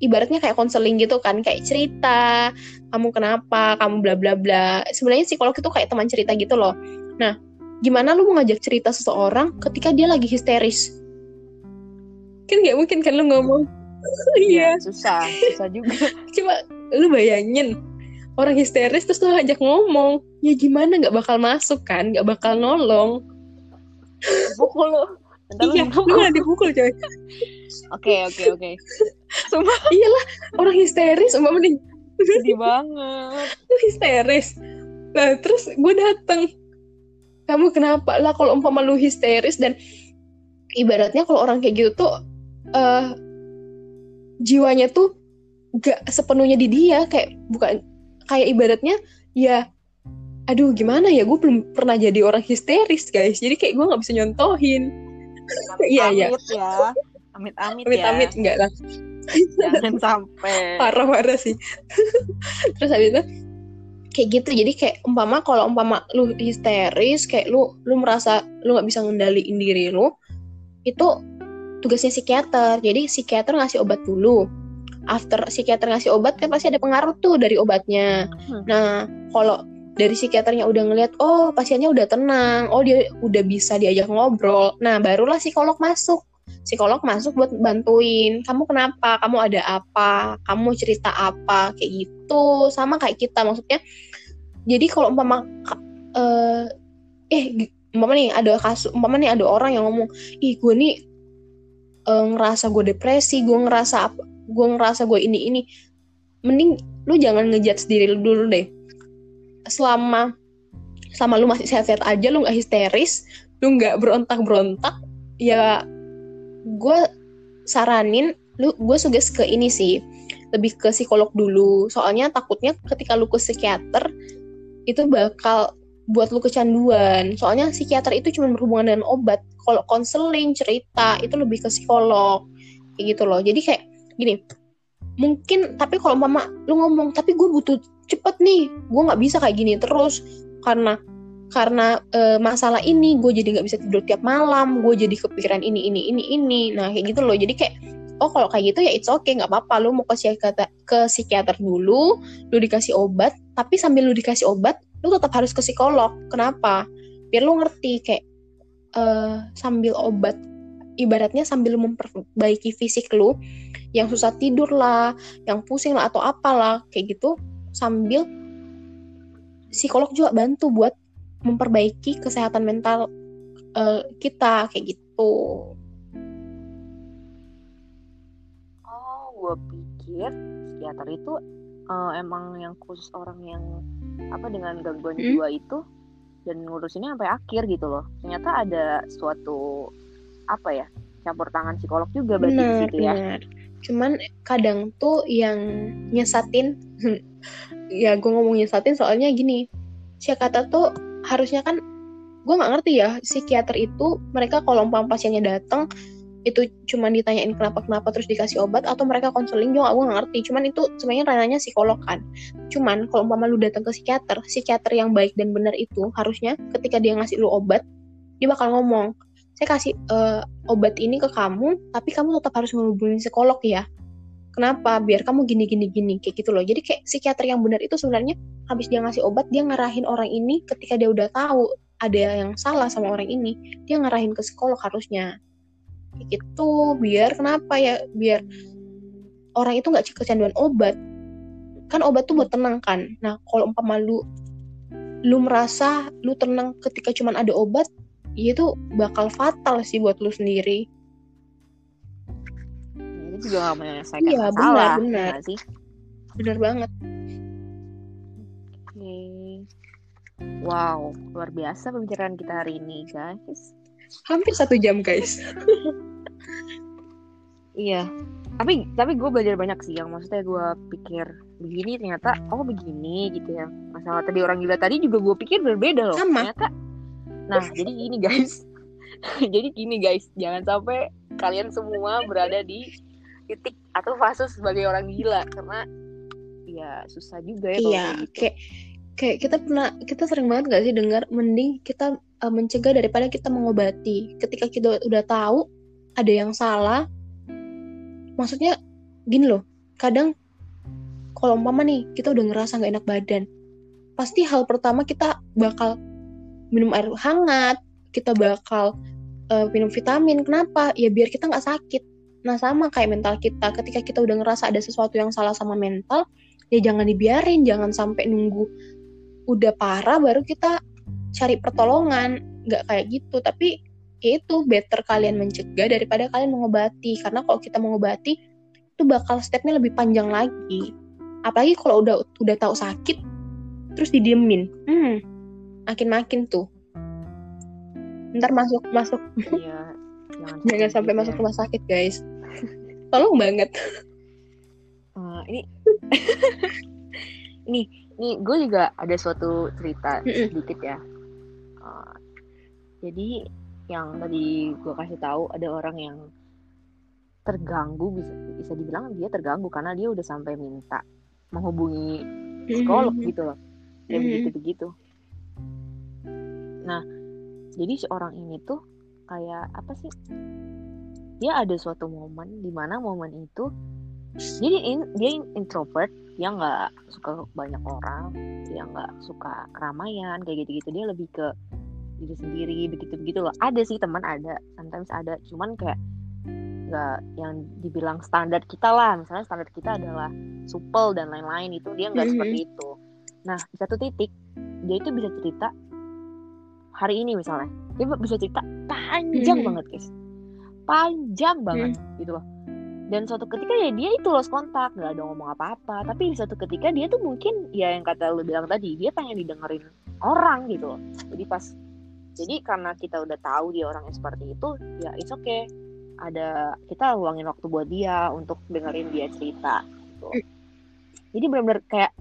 [SPEAKER 2] ibaratnya kayak konseling gitu kan kayak cerita kamu kenapa? Kamu bla bla bla. Sebenarnya psikolog itu kayak teman cerita gitu loh. Nah gimana lu mau ngajak cerita seseorang ketika dia lagi histeris? Kan nggak mungkin kan lu ngomong? Iya.
[SPEAKER 1] Ya, susah. Susah juga.
[SPEAKER 2] Coba lu bayangin orang histeris terus lu ajak ngomong ya gimana nggak bakal masuk kan nggak bakal nolong.
[SPEAKER 1] Pukul lu.
[SPEAKER 2] Iya lu malah dipukul coy?
[SPEAKER 1] Oke oke oke.
[SPEAKER 2] Iyalah orang histeris umpama nih
[SPEAKER 1] sedih banget.
[SPEAKER 2] Lu histeris. Nah terus gue dateng. Kamu kenapa? Lah kalau umpama lu histeris dan ibaratnya kalau orang kayak gitu tuh eh jiwanya tuh gak sepenuhnya di dia kayak bukan kayak ibaratnya ya aduh gimana ya? Gue belum pernah jadi orang histeris guys. Jadi kayak gue nggak bisa nyontohin. Iya iya.
[SPEAKER 1] amit ya. Amit amit
[SPEAKER 2] amit
[SPEAKER 1] ya.
[SPEAKER 2] Amit enggak lah.
[SPEAKER 1] Jangan sampai. <laughs>
[SPEAKER 2] Parah parah sih. <laughs> Terus habis itu kayak gitu. Jadi kayak umpama kalau umpama lu histeris kayak lu lu merasa lu nggak bisa ngendaliin diri lu itu tugasnya psikiater. Jadi psikiater ngasih obat dulu after psikiater ngasih obat kan pasti ada pengaruh tuh dari obatnya.
[SPEAKER 1] Hmm.
[SPEAKER 2] nah kalau dari psikiaternya udah ngeliat oh pasiennya udah tenang oh dia udah bisa diajak ngobrol. Nah barulah psikolog masuk. Psikolog masuk buat bantuin kamu kenapa? Kamu ada apa? Kamu cerita apa? Kayak gitu. Sama kayak kita maksudnya. Jadi kalau umpama ka- eh eh umpama nih ada kasus umpama nih ada orang yang ngomong ih gue nih eh, ngerasa gue depresi gue ngerasa apa gue ngerasa gue ini ini. Mending lu jangan ngejudge diri lu dulu deh. Selama selama lu masih sehat-sehat aja lu nggak histeris lu nggak berontak-berontak ya gue saranin lu gue suges ke ini sih. Lebih ke psikolog dulu. Soalnya takutnya ketika lu ke psikiater itu bakal buat lu kecanduan. Soalnya psikiater itu cuma berhubungan dengan obat. Kalau konseling cerita itu lebih ke psikolog. Kayak gitu loh. Jadi kayak gini mungkin tapi kalau mama lu ngomong tapi gue butuh cepet nih gue nggak bisa kayak gini terus. Karena karena uh, masalah ini gue jadi nggak bisa tidur tiap malam gue jadi kepikiran ini ini ini ini. Nah kayak gitu loh. Jadi kayak oh kalau kayak gitu ya it's okay nggak apa-apa. Lu mau ke psikiater ke psikiater dulu lu dikasih obat tapi sambil lu dikasih obat lu tetap harus ke psikolog. Kenapa? Biar lu ngerti kayak uh, sambil obat ibaratnya sambil memperbaiki fisik lu yang susah tidur lah yang pusing lah atau apalah kayak gitu sambil psikolog juga bantu buat memperbaiki kesehatan mental uh, kita kayak gitu.
[SPEAKER 1] Oh, gue pikir psikiater itu uh, emang yang khusus orang yang apa dengan gangguan hmm? jiwa itu dan ngurusinnya sampai akhir gitu loh. Ternyata ada suatu apa ya campur tangan psikolog juga berarti bener, di situ ya. Bener.
[SPEAKER 2] Cuman kadang tuh yang nyesatin, <laughs> ya gue ngomong nyesatin soalnya gini, psikiater tuh harusnya kan gue nggak ngerti ya psikiater itu mereka kalau umpam pasiennya datang itu cuma ditanyain kenapa kenapa terus dikasih obat atau mereka konseling juga gue nggak ngerti. Cuman itu sebenarnya ranahnya psikolog kan. Cuman kalau umpama lu datang ke psikiater psikiater yang baik dan benar itu harusnya ketika dia ngasih lu obat dia bakal ngomong saya kasih uh, obat ini ke kamu tapi kamu tetap harus menghubungi psikolog ya. Kenapa? Biar kamu gini gini gini kayak gitu loh. Jadi kayak psikiater yang benar itu sebenarnya habis dia ngasih obat dia ngarahin orang ini ketika dia udah tahu ada yang salah sama orang ini dia ngarahin ke psikolog harusnya. Kayak gitu. Biar kenapa ya? Biar orang itu nggak kecanduan obat. Kan obat tuh buat tenang kan. Nah kalau umpama lu lu merasa lu tenang ketika cuman ada obat ya itu bakal fatal sih buat lu sendiri.
[SPEAKER 1] Juga gak menyelesaikan iya, masalah
[SPEAKER 2] benar, benar. Ya sih? Benar banget.
[SPEAKER 1] Oke. Wow luar biasa pembicaraan kita hari ini guys.
[SPEAKER 2] Hampir satu jam guys. <laughs>
[SPEAKER 1] Iya. Tapi tapi gue belajar banyak sih yang maksudnya gue pikir begini ternyata oh begini gitu ya. Masalah tadi orang gila tadi juga gue pikir berbeda loh.
[SPEAKER 2] Sama.
[SPEAKER 1] ternyata nah jadi gini guys. <laughs> Jadi gini guys. Jangan sampai kalian semua berada di titik atau fase sebagai orang gila. Karena ya susah juga ya
[SPEAKER 2] iya gitu. kayak kayak kita pernah kita sering banget gak sih dengar mending kita uh, mencegah daripada kita mengobati. Ketika kita udah tahu ada yang salah maksudnya gini loh. Kadang kalau mama nih kita udah ngerasa nggak enak badan pasti hal pertama kita bakal minum air hangat kita bakal uh, minum vitamin. Kenapa? Ya biar kita nggak sakit. Nah sama kayak mental kita, ketika kita udah ngerasa ada sesuatu yang salah sama mental, ya jangan dibiarin, jangan sampai nunggu udah parah baru kita cari pertolongan, nggak kayak gitu. Tapi ya itu better kalian mencegah daripada kalian mengobati, karena kalau kita mengobati itu bakal stepnya lebih panjang lagi. Apalagi kalau udah udah tahu sakit, terus didiemin, hmm, makin-makin tuh. Ntar masuk masuk.
[SPEAKER 1] Iya, <laughs>
[SPEAKER 2] jangan, jangan sampai masuk rumah sakit guys. Tolong banget.
[SPEAKER 1] Uh, ini <laughs> nih nih gue juga ada suatu cerita sedikit ya. Uh, jadi yang tadi gue kasih tahu ada orang yang terganggu bisa bisa dibilang dia terganggu karena dia udah sampai minta menghubungi psikolog gitu loh. Ya begitu begitu nah jadi seorang ini tuh kayak apa sih? Dia ada suatu momen di mana momen itu jadi in, dia introvert dia nggak suka banyak orang dia nggak suka keramaian kayak gitu gitu dia lebih ke diri sendiri begitu begitu loh. Ada sih teman ada. Sometimes ada. Cuman kayak nggak yang dibilang standar kita lah. Misalnya standar kita adalah supel dan lain-lain. Itu dia nggak mm -hmm. seperti itu. Nah di satu titik dia itu bisa cerita hari ini misalnya dia bisa cerita panjang mm -hmm. banget guys panjang banget hmm. gitu loh dan suatu ketika ya dia itu lost kontak nggak ada ngomong apa-apa tapi di suatu ketika dia tuh mungkin ya yang kata lu bilang tadi dia pengen didengerin orang gitu loh jadi pas jadi karena kita udah tahu dia orang yang seperti itu ya it's okay ada kita luangin waktu buat dia untuk dengerin dia cerita gitu. Hmm. jadi benar-benar kayak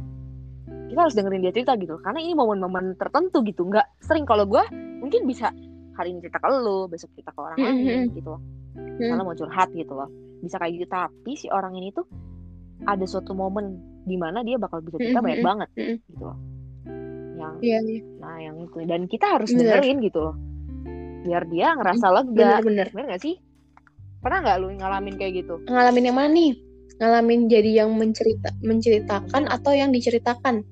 [SPEAKER 1] kita harus dengerin dia cerita gitu. Karena ini momen-momen tertentu gitu. Nggak sering. Kalau gue mungkin bisa hari ini cerita ke lu besok cerita ke orang lain mm-hmm. gitu loh. Mm. mau curhat gitu loh. Bisa kayak gitu. Tapi si orang ini tuh ada suatu momen di mana dia bakal bisa cerita banyak banget gitu loh. Yang yeah, yeah. nah yang itu. Dan kita harus
[SPEAKER 2] Bener.
[SPEAKER 1] dengerin gitu loh. Biar dia ngerasa lega.
[SPEAKER 2] bener-bener
[SPEAKER 1] bener. Gak sih? Pernah nggak lu ngalamin kayak gitu?
[SPEAKER 2] Ngalamin yang mana nih? Ngalamin jadi yang mencerita menceritakan atau yang diceritakan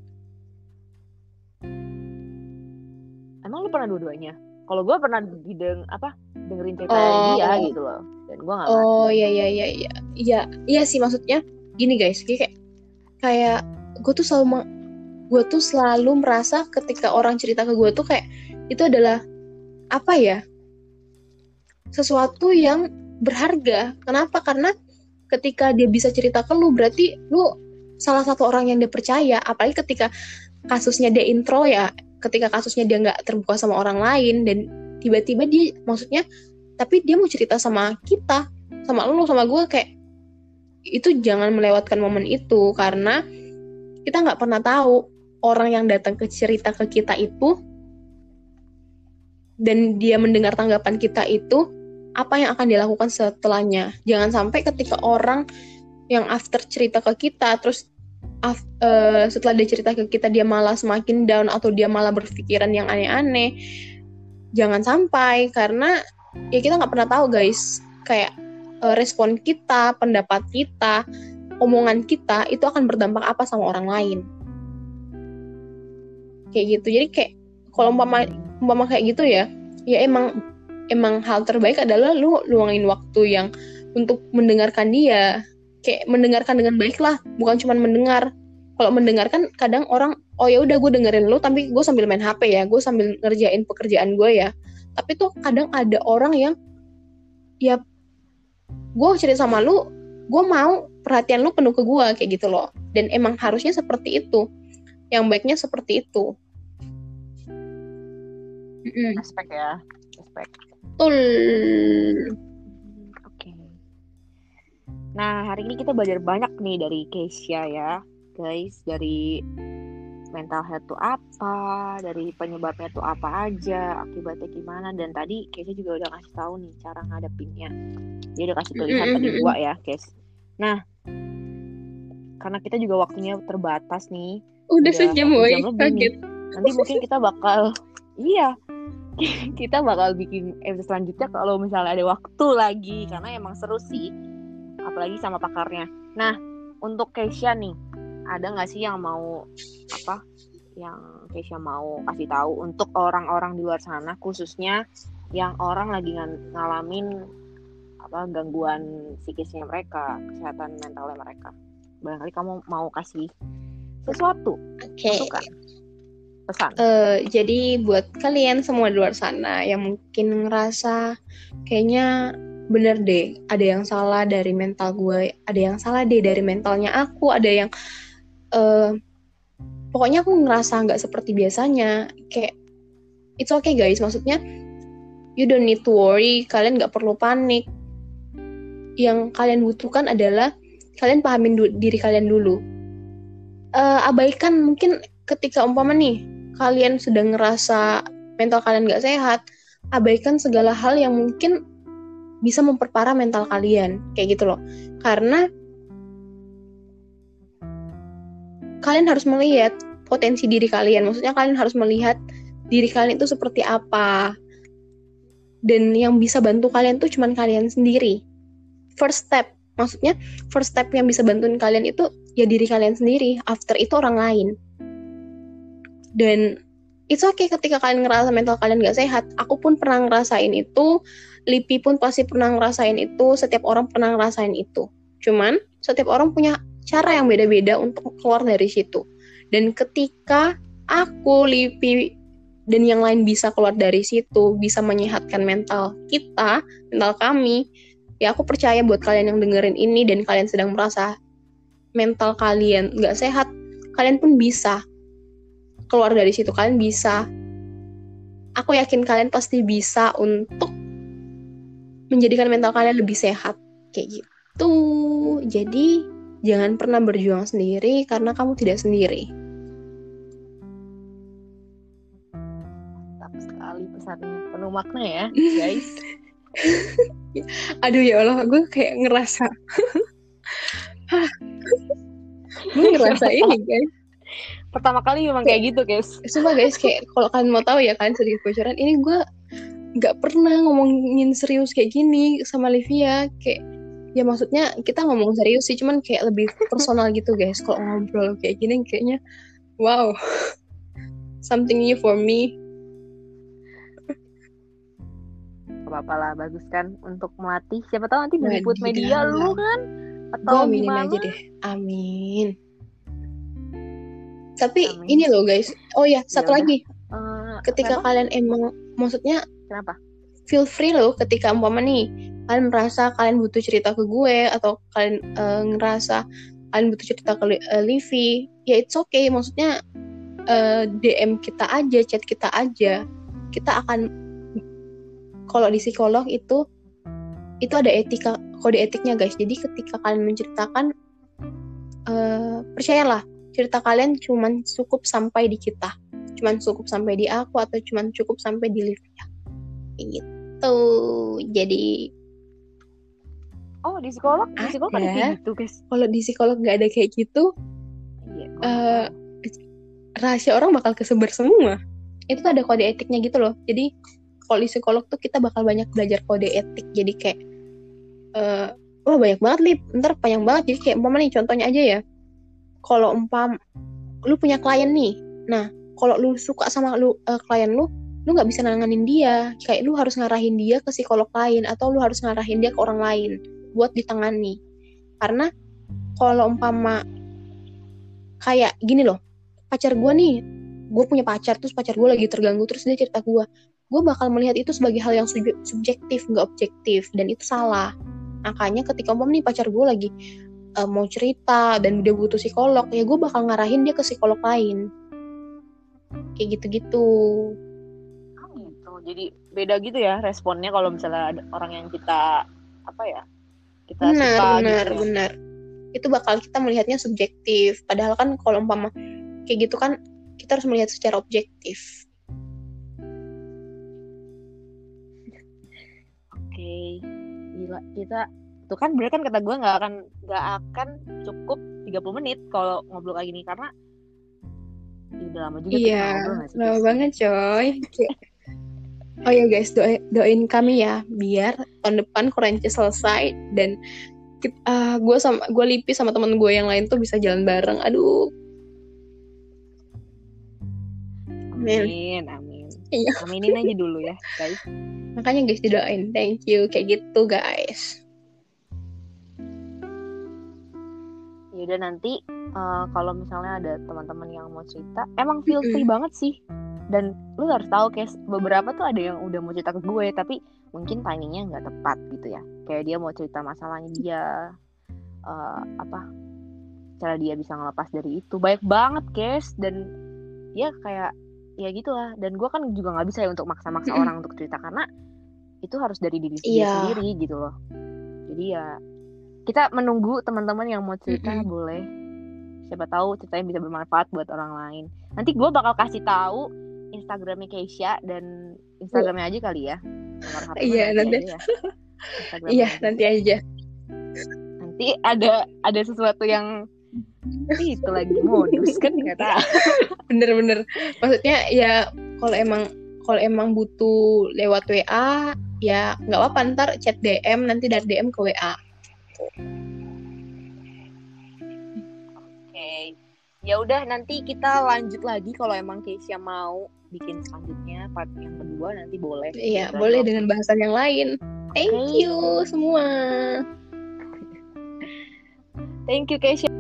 [SPEAKER 1] emang lu pernah dua-duanya? Kalau gue pernah dideng apa dengerin cerita
[SPEAKER 2] Oh.
[SPEAKER 1] dia gitu loh. Dan gue nggak
[SPEAKER 2] oh iya iya iya iya. Iya iya sih maksudnya gini guys kayak kayak gue tuh selalu gue tuh selalu merasa ketika orang cerita ke gue tuh kayak itu adalah apa ya? Sesuatu yang berharga. Kenapa? Karena ketika dia bisa cerita ke lu berarti lu salah satu orang yang dia percaya. Apalagi ketika kasusnya dia intro ya ketika kasusnya dia nggak terbuka sama orang lain dan tiba-tiba dia maksudnya tapi dia mau cerita sama kita sama lu sama gue kayak itu jangan melewatkan momen itu karena kita nggak pernah tahu orang yang datang ke cerita ke kita itu dan dia mendengar tanggapan kita itu apa yang akan dilakukan setelahnya. Jangan sampai ketika orang yang after cerita ke kita terus af- eh, setelah dia cerita ke kita dia malah semakin down atau dia malah berpikiran yang aneh-aneh. Jangan sampai karena ya kita nggak pernah tahu guys. Kayak eh, respon kita pendapat kita omongan kita itu akan berdampak apa sama orang lain. Kayak gitu. Jadi kayak kalau umpama umpama kayak gitu ya ya emang emang hal terbaik adalah lu luangin waktu yang untuk mendengarkan dia kayak mendengarkan dengan baik lah bukan cuma mendengar. Kalau mendengarkan kadang orang oh ya udah gue dengerin lu tapi gue sambil main HP ya gue sambil ngerjain pekerjaan gue ya. Tapi tuh kadang ada orang yang ya gue cerita sama lu gue mau perhatian lu penuh ke gue kayak gitu loh. Dan emang harusnya seperti itu. Yang baiknya seperti itu.
[SPEAKER 1] Respect ya respect.
[SPEAKER 2] Betul.
[SPEAKER 1] Nah, hari ini kita belajar banyak nih dari Keisha ya, guys. Dari mental health tuh apa, dari penyebabnya tuh apa aja, akibatnya gimana. Dan tadi Keisha juga udah ngasih tahu nih cara ngadepinnya. Dia udah kasih pilihan tadi dua ya, guys. Nah, karena kita juga waktunya terbatas nih,
[SPEAKER 2] udah
[SPEAKER 1] Udah
[SPEAKER 2] sejam
[SPEAKER 1] lebih
[SPEAKER 2] kaget
[SPEAKER 1] nanti mungkin kita bakal iya <laughs> kita bakal bikin episode selanjutnya kalau misalnya ada waktu lagi karena emang seru sih apalagi sama pakarnya. Nah untuk Keisha nih ada nggak sih yang mau apa yang Keisha mau kasih tahu untuk orang-orang di luar sana khususnya yang orang lagi ngan- ngalamin apa gangguan psikisnya mereka kesehatan mentalnya mereka? Barangkali kamu mau kasih sesuatu.
[SPEAKER 2] Oke.
[SPEAKER 1] Masukan pesan.
[SPEAKER 2] Eh, jadi buat kalian semua di luar sana yang mungkin ngerasa kayaknya bener deh ada yang salah dari mental gue ada yang salah deh dari mentalnya aku ada yang eh pokoknya aku ngerasa nggak seperti biasanya kayak it's okay guys maksudnya you don't need to worry kalian nggak perlu panik. Yang kalian butuhkan adalah kalian pahamin diri kalian dulu. Eh, abaikan mungkin ketika umpama nih kalian sedang ngerasa mental kalian nggak sehat, abaikan segala hal yang mungkin bisa memperparah mental kalian, kayak gitu loh. Karena kalian harus melihat potensi diri kalian, maksudnya kalian harus melihat diri kalian itu seperti apa. Dan yang bisa bantu kalian tuh cuman kalian sendiri. First step, maksudnya first step yang bisa bantuin kalian itu ya diri kalian sendiri. After itu orang lain dan it's okay ketika kalian ngerasa mental kalian gak sehat aku pun pernah ngerasain itu Lipi pun pasti pernah ngerasain itu setiap orang pernah ngerasain itu. Cuman setiap orang punya cara yang beda-beda untuk keluar dari situ. Dan ketika aku Lipi dan yang lain bisa keluar dari situ bisa menyehatkan mental kita mental kami ya aku percaya buat kalian yang dengerin ini dan kalian sedang merasa mental kalian nggak sehat kalian pun bisa keluar dari situ. Kalian bisa. Aku yakin kalian pasti bisa untuk menjadikan mental kalian lebih sehat. Kayak gitu. Jadi jangan pernah berjuang sendiri karena kamu tidak sendiri.
[SPEAKER 1] Mantap sekali pesannya penuh makna ya <laughs> guys.
[SPEAKER 2] Aduh ya Allah gue kayak ngerasa. <laughs> Gue ngerasa ini guys.
[SPEAKER 1] Pertama kali memang kayak gitu guys.
[SPEAKER 2] Sumpah guys, kayak kalau kalian mau tahu ya kan sedikit bocoran, ini gue nggak pernah ngomongin serius kayak gini sama Livia. Kayak ya maksudnya kita ngomong serius sih, cuman kayak lebih personal gitu guys. Kalau ngobrol kayak gini kayaknya wow, <laughs> something new for me.
[SPEAKER 1] Apa-apa lah bagus kan untuk melatih siapa tahu nanti diliput media lu kan atau
[SPEAKER 2] aminin
[SPEAKER 1] gimana
[SPEAKER 2] aja deh, amin. Tapi
[SPEAKER 1] Amin.
[SPEAKER 2] ini loh guys, oh ya satu
[SPEAKER 1] udah.
[SPEAKER 2] lagi,
[SPEAKER 1] Eh,
[SPEAKER 2] ketika
[SPEAKER 1] kenapa?
[SPEAKER 2] kalian emang maksudnya
[SPEAKER 1] kenapa?
[SPEAKER 2] Feel free loh ketika umpama nih kalian merasa kalian butuh cerita ke gue atau kalian eh, ngerasa kalian butuh cerita ke eh, Livi ya it's okay. Maksudnya eh, DM kita aja chat kita aja. Kita akan kalau di psikolog itu itu ada etika kode etiknya guys. Jadi ketika kalian menceritakan eh, percayalah cerita kalian cuman cukup sampai di kita. Cuman cukup sampai di aku atau cuman cukup sampai di Livia gitu. Jadi
[SPEAKER 1] oh di psikolog? Di psikolog ada kayak gitu guys?
[SPEAKER 2] Kalau di psikolog nggak ada kayak gitu
[SPEAKER 1] iya tahu.
[SPEAKER 2] rahasia orang bakal kesebar semua. Itu ada kode etiknya gitu loh. Jadi kalau di psikolog tuh kita bakal banyak belajar kode etik. Jadi kayak eh wah banyak banget lip. Ntar panjang banget. Jadi kayak umpama nih contohnya aja ya. Kalau umpam lu punya klien nih. Nah kalau lu suka sama lu eh, klien lu lu nggak bisa nanganin dia. Kayak lu harus ngarahin dia ke psikolog lain atau lu harus ngarahin dia ke orang lain buat ditangani. Karena kalau umpama kayak gini loh pacar gue nih gue punya pacar terus pacar gue lagi terganggu terus dia cerita gue gue bakal melihat itu sebagai hal yang sub- subjektif nggak objektif dan itu salah. Makanya ketika umpam nih pacar gue lagi eh, mau cerita dan dia butuh psikolog ya gue bakal ngarahin dia ke psikolog lain. Kayak gitu-gitu
[SPEAKER 1] jadi beda gitu ya responnya kalau misalnya ada orang yang kita apa ya kita
[SPEAKER 2] benar
[SPEAKER 1] suka
[SPEAKER 2] benar
[SPEAKER 1] gitu ya.
[SPEAKER 2] benar. Itu bakal kita melihatnya subjektif. Padahal kan kalau umpama kayak gitu kan kita harus melihat secara objektif.
[SPEAKER 1] Oke gila. Kita tuh kan berarti kan kata gue nggak akan nggak akan cukup 30 menit kalau ngobrol kayak gini. Karena udah lama juga kita
[SPEAKER 2] Iya, lama banget coy. Oh ya guys, doa- doain kami ya biar tahun depan Korenci selesai dan gue sama gue Lipi sama teman gue yang lain tuh bisa jalan bareng. Aduh,
[SPEAKER 1] amin amin
[SPEAKER 2] Iya.
[SPEAKER 1] aminin aja dulu ya guys
[SPEAKER 2] makanya guys didoain. Thank you kayak gitu guys.
[SPEAKER 1] ya udah nanti eh, kalau misalnya ada teman-teman yang mau cerita emang feel free
[SPEAKER 2] Mm-mm.
[SPEAKER 1] banget sih dan lu harus tahu kayak beberapa tuh ada yang udah mau cerita ke gue tapi mungkin timingnya nggak tepat gitu ya. Kayak dia mau cerita masalahnya dia eh, apa cara dia bisa ngelepas dari itu. Baik banget guys. Dan ya kayak ya gitulah. Dan gue kan juga nggak bisa ya untuk maksa-maksa
[SPEAKER 2] Mm-mm.
[SPEAKER 1] orang untuk cerita karena itu harus dari diri dia
[SPEAKER 2] Iya.
[SPEAKER 1] sendiri gitu loh. Jadi ya kita menunggu teman-teman yang mau cerita
[SPEAKER 2] Mm-mm.
[SPEAKER 1] boleh. Siapa tahu ceritanya bisa bermanfaat buat orang lain. Nanti gue bakal kasih tahu Instagramnya Keisha dan Instagramnya aja kali ya
[SPEAKER 2] Iya, nanti.
[SPEAKER 1] ya.
[SPEAKER 2] Iya
[SPEAKER 1] aja.
[SPEAKER 2] nanti aja.
[SPEAKER 1] nanti ada ada sesuatu yang itu lagi modus kan nggak tahu <laughs>
[SPEAKER 2] Bener-bener. Maksudnya ya kalau emang kalau emang butuh lewat WA ya nggak apa-apa ntar chat DM nanti dari DM ke WA.
[SPEAKER 1] Oke. Ya udah nanti kita lanjut lagi kalau emang Keisha mau bikin selanjutnya part yang kedua nanti boleh.
[SPEAKER 2] Iya, boleh dengan bahasan yang lain. Thank
[SPEAKER 1] Oke.
[SPEAKER 2] you semua.
[SPEAKER 1] Thank you Keisha